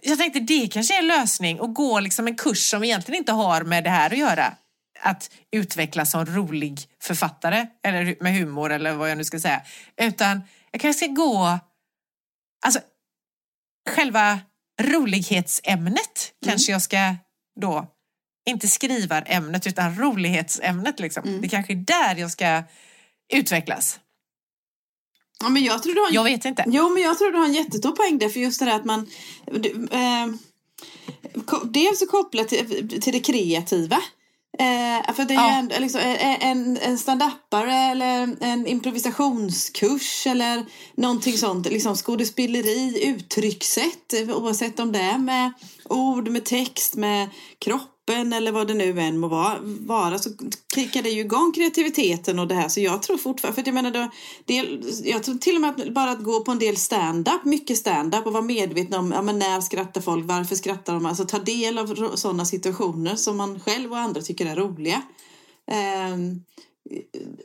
Jag tänkte det kanske är en lösning att gå liksom en kurs som egentligen inte har med det här att göra. Att utvecklas som rolig författare eller med humor eller vad jag nu ska säga. Utan jag kanske ska gå, alltså själva rolighetsämnet kanske jag ska då, inte skrivarämnet utan rolighetsämnet liksom. Mm. Det kanske är där jag ska utvecklas. ja, men jag tror du har en Jag vet inte. Jo, men jag tror du har en jättestor poäng där. För just det där att man... Eh, dels kopplat till, till det kreativa. Eh, för det är Ja. ju en, liksom, eh, en, en stand-upare eller en improvisationskurs eller någonting sånt. Liksom skådespeleri, uttryckssätt. eh, Oavsett om det är med ord, med text, med kroppen eller vad det nu än må vara. vara så kickar det ju igång kreativiteten och det här. Så jag tror fortfarande, för jag menar, då, det, jag tror till och med att bara att gå på en del stand-up, mycket stand-up och vara medveten om ja, men när skrattar folk, varför skrattar de? Alltså ta del av sådana situationer som man själv och andra tycker är roliga. Um,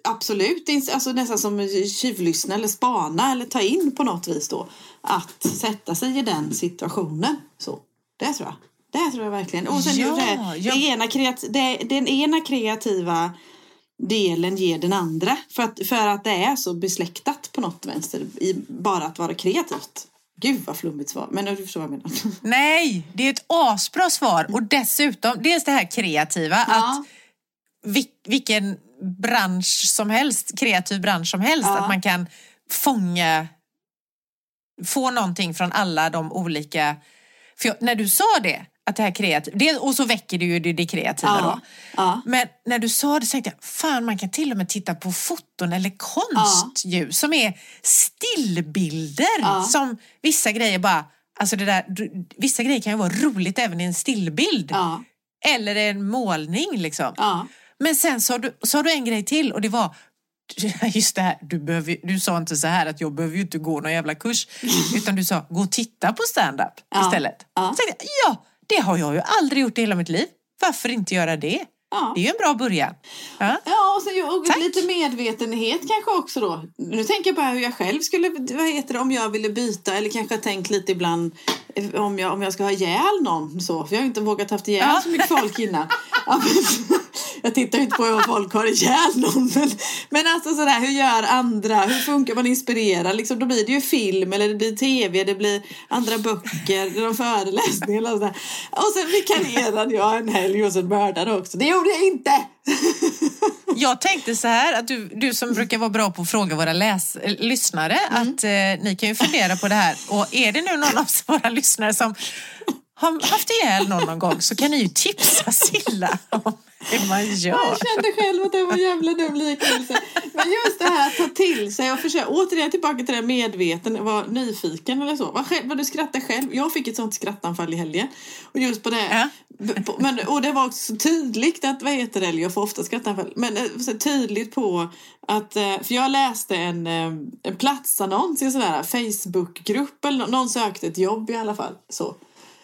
absolut, alltså nästan som tjuvlyssna eller spana eller ta in på något vis då. Att sätta sig i den situationen. Så, det tror jag. Det tror jag verkligen. Och sen Ja, det, ja. det ena kreat, det, den ena kreativa delen ger den andra. För att, för att det är så besläktat på något vänster i bara att vara kreativt. Gud vad flummigt svar, men du förstår vad jag menar. Nej, det är ett asbra svar och dessutom dels det här kreativa att Ja. vil, vilken bransch som helst, kreativ bransch som helst, Ja. att man kan fånga, få någonting från alla de olika... För jag, när du sa det, att det här kreativa, det, och så väcker det ju det, det kreativa Ja. då. Ja. Men när du sa det så tänkte jag, fan man kan till och med titta på foton eller konst ju, som är stillbilder. Ja. Som vissa grejer bara, alltså det där, vissa grejer kan ju vara roligt även i en stillbild. Ja. Eller en målning liksom. Ja. Men sen sa du, sa du en grej till och det var Just det här, du, behöver, du sa inte så här att jag behöver ju inte gå någon jävla kurs. Utan du sa, gå och titta på stand-up Ja. istället. Ja. Så tänkte jag, ja, det har jag ju aldrig gjort i hela mitt liv. Varför inte göra det? Ja. Det är ju en bra början. Ja. Ja, och, så, ju- och Tack. lite medvetenhet kanske också då. Nu tänker jag på hur jag själv skulle, vad heter det, om jag ville byta eller kanske tänkt lite ibland om jag, om jag ska ha ihjäl någon så. För jag har inte vågat haft ihjäl Ja. så mycket folk innan. Ja, men, jag tittar ju inte på hur folk har ihjäl någon. Men, men alltså sådär, hur gör andra? Hur funkar man inspirerar? Liksom, då blir det ju film eller det blir tv, det blir andra böcker, någon föreläsning eller sådär. Och sen vikarierade jag en helg hos en mördare också. Det gjorde jag inte! Jag tänkte så här, att du, du som brukar vara bra på att fråga våra läs, äh, lyssnare, att eh, ni kan ju fundera på det här. Och är det nu någon av våra lyssnare som har haft ihjäl någon någon gång så kan ni ju tipsa Silla om det man Jag gör. kände själv att det var en jävla dum liknelse. Men just det här att ta till sig och försöka, återigen tillbaka till det här medveten, vara nyfiken eller så. Vad, själv, vad du skrattar själv. Jag fick ett sånt skrattanfall i helgen. Och just på det. Ja. Men, och det var också så tydligt att, vad heter det, eller jag får ofta skrattanfall, men eh, så tydligt på att, eh, för jag läste en, eh, en platsannons i en sån här Facebookgrupp, eller nå- någon sökte ett jobb i alla fall. Så.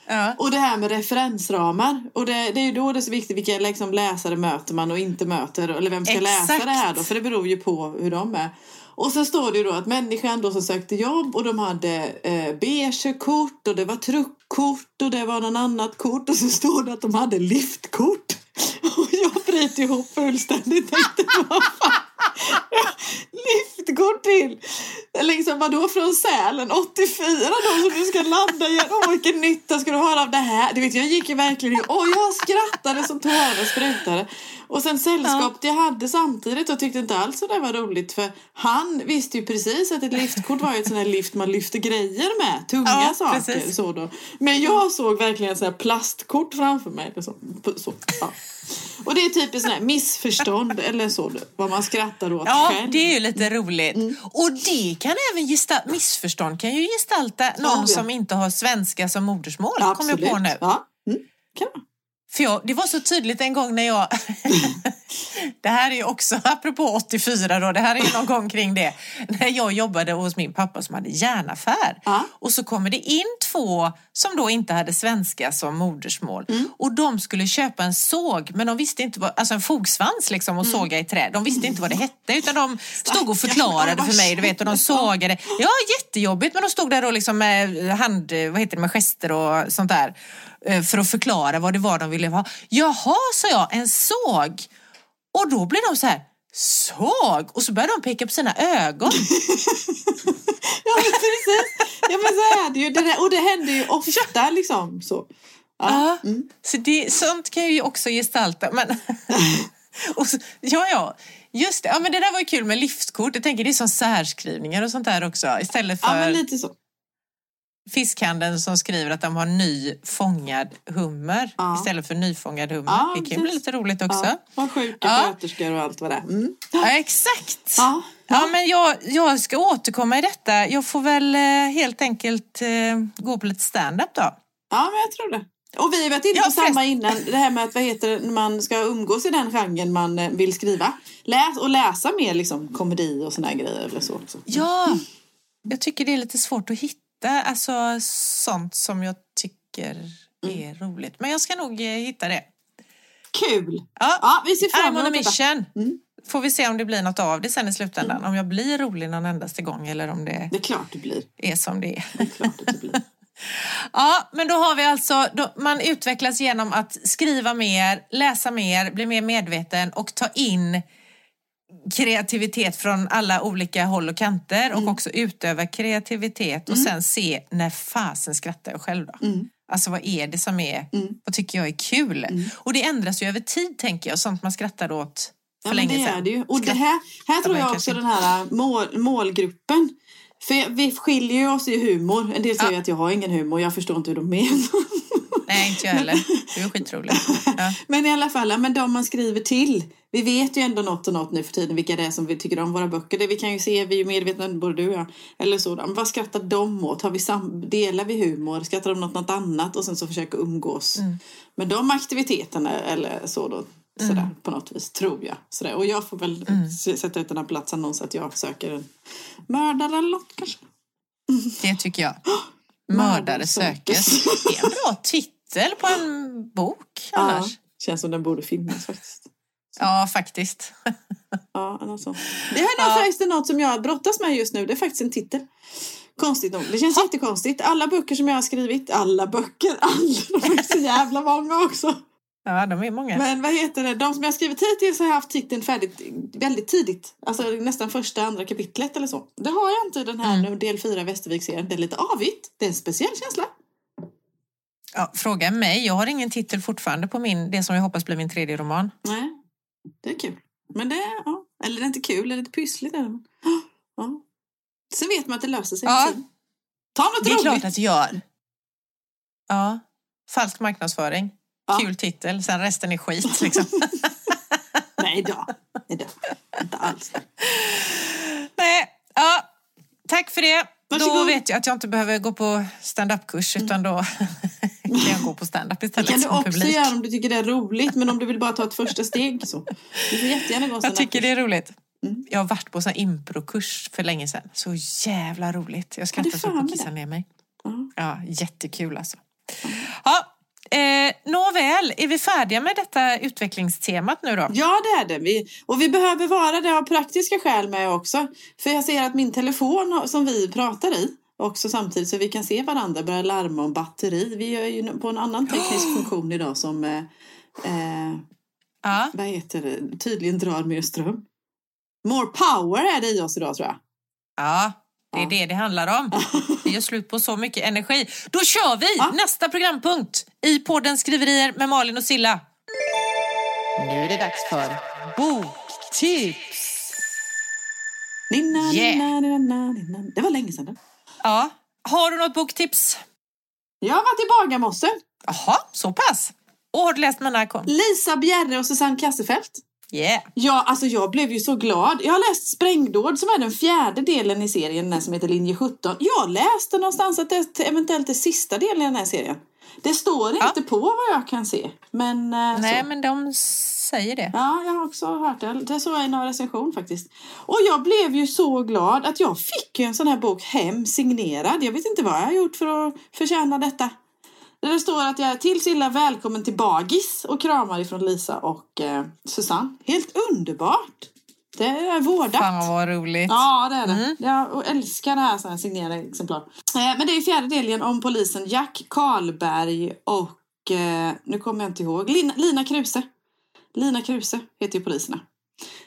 Ja. Och det här med referensramar. Och det, det är ju då det är så viktigt vilka liksom, läsare möter man och inte möter. Eller vem ska läsa Exakt. det här då? För det beror ju på hur de är. Och så står det ju då att människan då som sökte jobb och de hade eh, B-körkort och det var truckkort och det var någon annat kort och så står det att de hade liftkort. Och jag bryter ihop fullständigt. Tänkte, vad fan? Liftkort till! Liksom vadå från Sälen 84 då som du ska landa igen. Åh vilken nytta ska du ha av det här? Du vet jag gick ju verkligen Åh jag skrattade som tårarna sprutade. Och sen sällskapet jag hade samtidigt och tyckte inte alls att det var roligt för han visste ju precis att ett liftkort var ju ett sånt här lift man lyfter grejer med. Tunga Ja, saker. precis. Så då. Men jag såg verkligen sånt här plastkort framför mig. Så, så, ja. Och det är typiskt sån här missförstånd eller så. Vad man skrattar åt Ja, själv. det är ju lite roligt. Och det kan även gestalta, missförstånd kan ju gestalta någon ja. som inte har svenska som modersmål, kom jag på nu. Ja. Mm. Kan man. För jag, det var så tydligt en gång när jag... det här är ju också, apropå 84 då, det här är ju någon gång kring det. När jag jobbade hos min pappa som hade järnaffär. Ja. Och så kommer det in två som då inte hade svenska som modersmål. Mm. Och de skulle köpa en såg, men de visste inte vad, alltså en fogsvans liksom och såga i trä. De visste inte vad det hette utan de stod och förklarade för mig, du vet, och de sågade. Ja, jättejobbigt, men de stod där då liksom med hand, vad heter det, med gester och sånt där för att förklara vad det var de ville ha. Jaha, sa jag, en såg. Och då blev de så här, såg? Och så började de peka på sina ögon. Ja men precis. Ja men så är det ju. Det där, och det händer ju ofta liksom så. Ja. Ja, så det, sånt kan ju också gestalta. Men, så, ja, ja, just det. Ja, men det där var ju kul med liftkort. Jag tänker det är som särskrivningar och sånt där också. Istället ja för men lite så. Fiskhandeln som skriver att de har ny fångad hummer Ja. istället för nyfångad hummer. Ja, det kan ju bli lite roligt också. Ja. Var sjuka Ja. sköterskor och allt vad det är. Mm. Ja, exakt. Ja. Ja, men jag, jag ska återkomma i detta. Jag får väl eh, helt enkelt eh, gå på lite stand-up då. ja men jag tror det. Och vi varit inne på samma innan. Det här med att vad heter det, man ska umgås i den genren man eh, vill skriva. Läs och läsa mer liksom komedi och såna här grejer eller så också. Ja, jag tycker det är lite svårt att hitta alltså, sånt som jag tycker är roligt. Men jag ska nog eh, hitta det. Kul! Ja, Ja, vi ser fram emot mission. Mm. Får vi se om det blir något av det sen i slutändan. Om jag blir rolig någon endaste gång eller om det Det är klart det blir. är som det är. Det är klart det blir. Ja, men då har vi alltså, då, man utvecklas genom att skriva mer, läsa mer, bli mer medveten och ta in kreativitet från alla olika håll och kanter och också utöva kreativitet och sen se när fasen skrattar jag själv då. Mm. Alltså vad är det som är, vad tycker jag är kul? Och det ändras ju över tid tänker jag, sånt man skrattade åt för Ja, länge det sedan. är det ju. Och det här, här tror jag också den här mål, målgruppen. För vi skiljer ju oss i humor. En del säger Ja. att jag har ingen humor. Jag förstår inte hur de menar. Nej, inte jag heller. Du är skitrolig. Ja. Men i alla fall, men de man skriver till. Vi vet ju ändå något och något nu för tiden vilka det är som vi tycker om våra böcker. Det vi kan ju se, vi är ju medvetna, både du och jag. Eller så. Vad skrattar de åt? Har vi sam- delar vi humor? Skrattar de åt något annat? Och sen så försöka umgås med de aktiviteterna eller så då. Sådär, på något vis, tror jag. Sådär. Och jag får väl s- sätta ut den här platsannons att jag söker en mördare eller något kanske. Det tycker jag. Mördare sökes. Det är en bra titel på en bok Ja, annars. känns som den borde finnas faktiskt. Ja, faktiskt. Ja, eller så. Det här är Ja. faktiskt något som jag brottas med just nu. Det är faktiskt en titel. Konstigt nog. Det känns jättekonstigt. Alla böcker som jag har skrivit, alla böcker, alla, de är så jävla många också. Ja, de är många. Men vad heter det, de som jag har skrivit hittills har jag haft titeln färdigt väldigt tidigt. Alltså nästan första, andra kapitlet eller så. Det har jag inte i den här nu, del 4 Västervik-serien. Det är lite avigt. Det är en speciell känsla. Ja, fråga mig. Jag har ingen titel fortfarande på min, det som jag hoppas blir min tredje roman. Nej, det är kul. Men det ja. Eller det är inte kul, det är lite pyssligt. Men- Ja. Sen vet man att det löser sig. Ja. Ta något Det är roligt. klart att det gör. Ja. Falsk marknadsföring. Ja. Kul titel, sen resten är skit. Liksom. Nej då. Nej då. Inte alls. Nej, ja, tack för det. Då Varsågod. vet jag att jag inte behöver gå på stand-up-kurs utan då kan jag gå på stand-up Det istället kan du också publik. göra om du tycker det är roligt. Men om du vill bara ta ett första steg så. Du får jättegärna gå Jag tycker det är roligt. Mm. Jag har varit på en improkurs för länge sedan. Så jävla roligt. Jag Ja, skrattar det så med kissa det. ner mig. Ja. Ja, jättekul alltså. Ja, eh, nåväl, är vi färdiga med detta utvecklingstemat nu då? Ja, det är det. Vi, och vi behöver vara det av praktiska skäl med också. För jag ser att min telefon som vi pratar i också samtidigt så vi kan se varandra börjar larma om batteri. Vi är ju på en annan teknisk funktion idag som eh, Ja, vad heter det, tydligen drar mer ström. More power är det i oss idag tror jag. ja det är Ja. det det handlar om. Vi gör slut på så mycket energi. Då kör vi Ja. nästa programpunkt i podden Skriverier med Malin och Silla. Nu är det dags för boktips. Ninna, Yeah. ninna, ninna, ninna. Det var länge sedan. Ja, har du något boktips? Jag har varit i Bagarmossen. Jaha, så pass. Och har du läst mina kom? Lisa Bjerre och Susanne Kassefeldt. Yeah. Ja, alltså jag blev ju så glad. Jag har läst Sprängdåd som är den fjärde delen i serien, den här som heter Linje 17. Jag läste någonstans att det eventuellt är sista delen i den här serien. Det står Ja. inte på vad jag kan se. Men, eh, Nej, så. men de säger det. Ja, jag har också hört det. Det såg jag i någon recension faktiskt. Och jag blev ju så glad att jag fick en sån här bok hem signerad. Jag vet inte vad jag har gjort för att förtjäna detta. Där det står att jag är till Silla välkommen till Bagis och kramar ifrån Lisa och eh, Susanne. Helt underbart! Det är vårdat. Fan vad roligt. Ja, det är det. Jag älskar det här, så här signerade exemplar. Eh, men det är fjärde delen om polisen Jack Karlberg och, eh, nu kommer jag inte ihåg, Lina, Lina Kruse. Lina Kruse heter ju poliserna.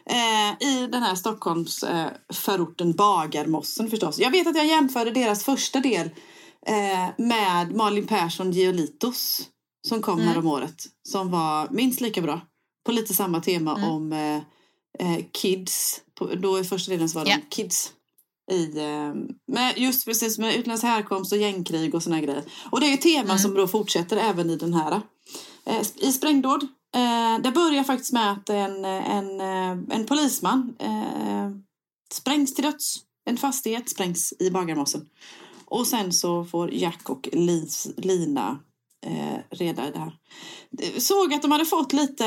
Eh, I den här Stockholms eh, Bagarmossen förstås. Jag vet att jag jämförde deras första del eh, med Malin Persson Giolitos som kom Mm. här om året. Som var minst lika bra. På lite samma tema Mm. om eh, eh, kids. På, då i första delen så var de Ja. kids. I, eh, med, just precis med utländsk härkomst och gängkrig och såna grejer. Och det är ju teman Mm. som då fortsätter även i den här. Eh, I Sprängdåd. Eh, det börjar faktiskt med att en, en, eh, en polisman eh, sprängs till döds. En fastighet sprängs i Bagarmossen. Och sen så får Jack och Lis, Lina eh, reda i det här. Såg att de hade fått lite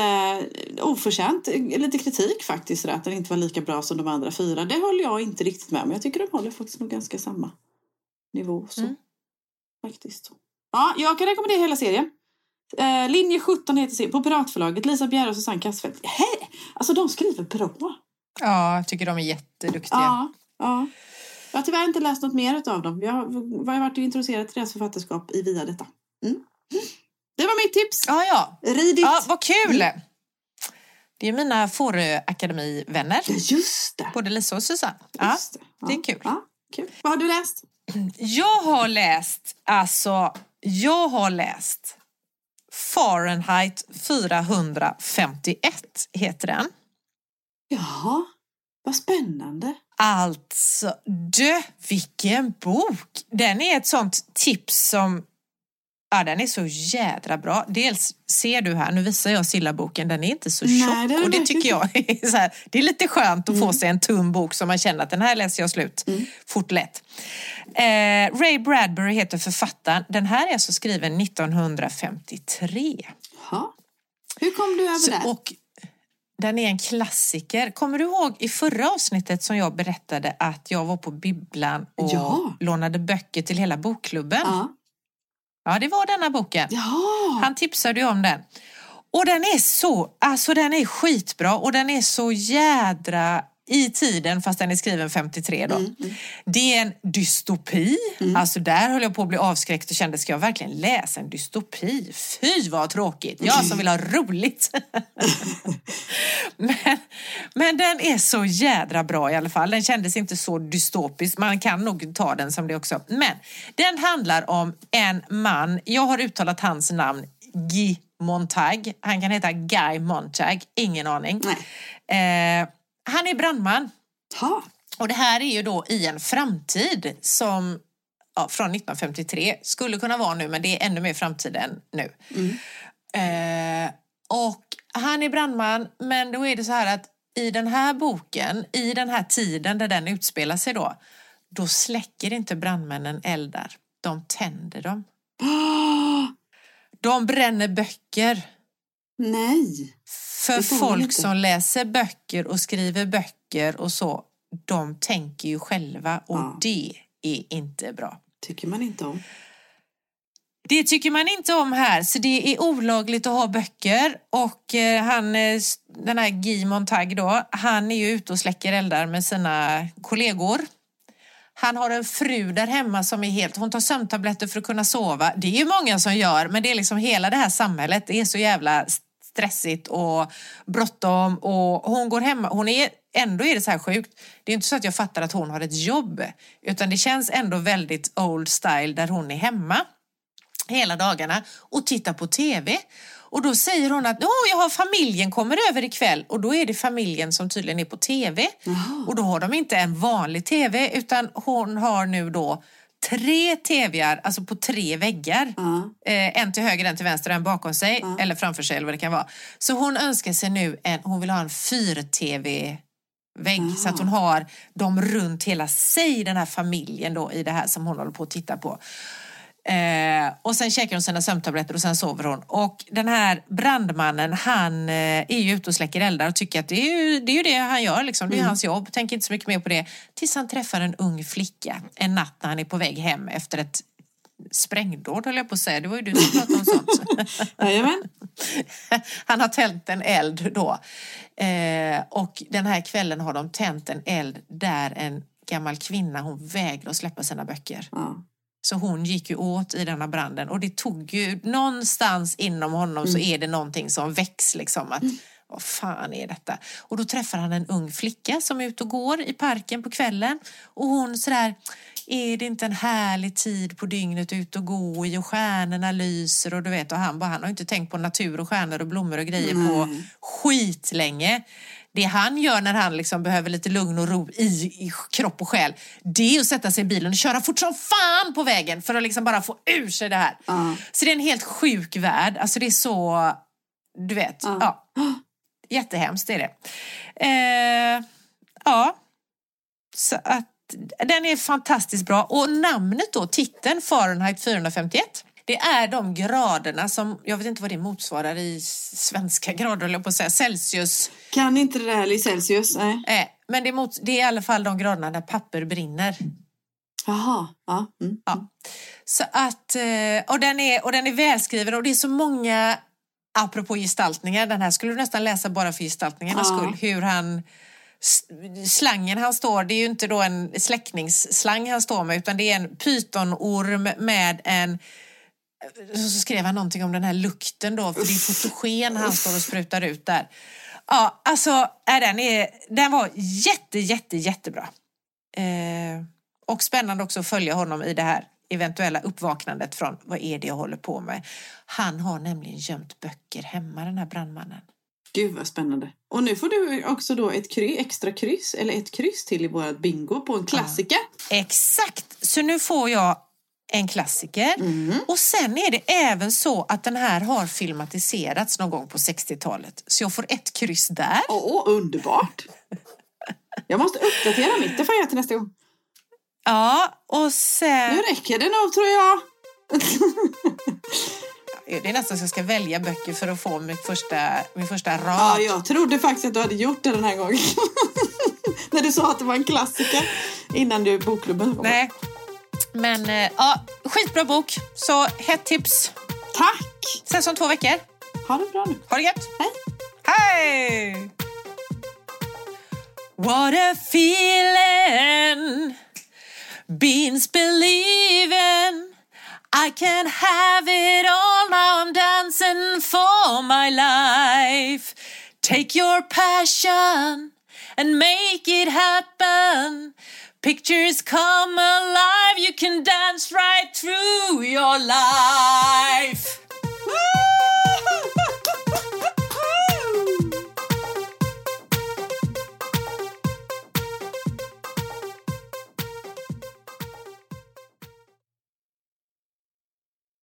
oförtjänt, lite kritik faktiskt, att den inte var lika bra som de andra fyra. Det håller jag inte riktigt med om. Jag tycker de håller faktiskt nog ganska samma nivå. Så. Mm. Faktiskt. Ja, jag kan rekommendera hela serien. Eh, linje 17 heter serien, på Piratförlaget. Lisa Bjerre och Susanne Kassfeldt. Hej! Alltså de skriver bra. Ja, jag tycker de är jätteduktiga. Ja, ja. Jag har tyvärr inte läst något mer av dem. Jag har, varit introducerad till deras författarskap i via detta. Mm. Det var mitt tips. Ja, ja. Rid dit. ja vad kul! Det är mina Fårö-akademivänner, Ja, just det. både Lisa och Susanne. Ja, Just det. Ja. det är kul. Ja, kul. Vad har du läst? Jag har läst, alltså, jag har läst Fahrenheit 451 heter den. Jaha, vad spännande. Alltså, du, vilken bok! Den är ett sånt tips som Ja, den är så jädra bra. Dels ser du här, nu visar jag Silla-boken, den är inte så Nej, tjock. det är den och det tycker jag är, så här, det är lite skönt att Mm. få sig en tunn bok som man känner att den här läser jag slut fort lätt. Eh, Ray Bradbury heter författaren. Den här är alltså skriven 1953. Jaha. Hur kom du över Så, det? och den är en klassiker. Kommer du ihåg i förra avsnittet som jag berättade att jag var på bibblan och Ja. lånade böcker till hela bokklubben? Ja. Ja, det var denna boken. Jaha. Han tipsade ju om den. Och den är så, alltså den är skitbra och den är så jädra i tiden fast den är skriven 53 då. Mm, Det är en dystopi. Alltså där höll jag på att bli avskräckt och kände, ska jag verkligen läsa en dystopi? Fy vad tråkigt! Jag som vill ha roligt. men, men den är så jädra bra i alla fall. Den kändes inte så dystopisk. Man kan nog ta den som det också. Men den handlar om en man, jag har uttalat hans namn, Guy Montag. Han kan heta Guy Montag, ingen aning. Eh, han är brandman. Ha. Och det här är ju då i en framtid som ja, från 1953 skulle kunna vara nu men det är ännu mer framtid än nu. Eh, och han är brandman, men då är det så här att i den här boken, i den här tiden där den utspelar sig då, då släcker inte brandmännen eldar. De tänder dem. De bränner böcker. Nej. För folk som läser böcker och skriver böcker och så, de tänker ju själva och Ja. det är inte bra. Tycker man inte om. Det tycker man inte om här, så det är olagligt att ha böcker. Och eh, han, eh, den här Guy Montag då, han är ju ute och släcker eldar med sina kollegor. Han har en fru där hemma som är helt, hon tar sömntabletter för att kunna sova. Det är ju många som gör, men det är liksom hela det här samhället, det är så jävla stressigt och bråttom och hon går hemma, hon är, ändå är det så här sjukt. Det är inte så att jag fattar att hon har ett jobb, utan det känns ändå väldigt old style där hon är hemma hela dagarna och tittar på TV. Och då säger hon att oh, jag har familjen kommer över ikväll och då är det familjen som tydligen är på TV. Jaha. Och då har de inte en vanlig TV utan hon har nu då tre TVar, alltså på tre väggar. Ja. Eh, en till höger, en till vänster och en bakom sig eller framför sig eller vad det kan vara. Så hon önskar sig nu en, hon vill ha en 4-TV vägg så att hon har dem runt hela sig, den här familjen då i det här som hon håller på att titta på. Eh, och sen käkar hon sina sömntabletter och sen sover hon. Och den här brandmannen han eh, är ju ute och släcker eldar och tycker att det är ju det, är ju det han gör, liksom. det är hans jobb. Tänker inte så mycket mer på det. Tills han träffar en ung flicka en natt när han är på väg hem efter ett sprängdåd höll jag på att säga. Det var ju du som pratade om sånt. Jajamän. Han har tänt en eld då. Eh, och den här kvällen har de tänt en eld där en gammal kvinna, hon vägrar att släppa sina böcker. Ja. Så hon gick ju åt i denna branden och det tog ju någonstans inom honom så är det någonting som väcks liksom att vad fan är detta? Och då träffar han en ung flicka som är ute och går i parken på kvällen och hon sådär är det inte en härlig tid på dygnet ut och gå i och stjärnorna lyser och du vet och han bara, han har inte tänkt på natur och stjärnor och blommor och grejer på Nej. skitlänge. Det han gör när han liksom behöver lite lugn och ro i, i kropp och själ, det är att sätta sig i bilen och köra fort som fan på vägen för att liksom bara få ur sig det här. Ja. Så det är en helt sjuk värld. Alltså det är så, du vet, ja. Ja. Jättehemskt är det. Eh, ja, så att den är fantastiskt bra. Och namnet då, titeln Fahrenheit 451, det är de graderna som, jag vet inte vad det motsvarar i svenska grader, jag på att säga, Celsius. Kan inte det där i Celsius? Nej. Eh, men det är, mot, det är i alla fall de graderna där papper brinner. Jaha. Ja. Mm. Ja. Så att, eh, och, den är, och den är välskriven och det är så många, apropå gestaltningar, den här skulle du nästan läsa bara för gestaltningarnas Ja. skull, hur han Slangen han står, det är ju inte då en släckningsslang han står med utan det är en pytonorm med en så skrev han någonting om den här lukten då, för det är fotogen han står och sprutar ut där. Ja, alltså, äh, den, är, den var jätte, jätte, jättebra. Eh, och spännande också att följa honom i det här eventuella uppvaknandet från vad är det jag håller på med. Han har nämligen gömt böcker hemma, den här brandmannen. Gud vad spännande. Och nu får du också då ett kry, extra kryss, eller ett kryss till i vårat bingo på en klassiker. Exakt! Så nu får jag en klassiker. Och sen är det även så att den här har filmatiserats någon gång på 60-talet. Så jag får ett kryss där. Åh, underbart! Jag måste uppdatera mitt, det får jag till nästa gång. Ja, och sen... Nu räcker det nog tror jag. Det är nästan så jag ska välja böcker för att få mitt första, min första rad. Ja, jag trodde faktiskt att du hade gjort det den här gången. När du sa att det var en klassiker innan du bokklubben. Nej. Men eh, ja, skitbra bok. Så hett tips. Tack! Ses om två veckor. Ha det bra nu. Ha det gött. Hej! Hej! What a feeling Beans believing I can have it all now I'm dancing for my life Take your passion and make it happen Pictures come alive, you can dance right through your life. Woo!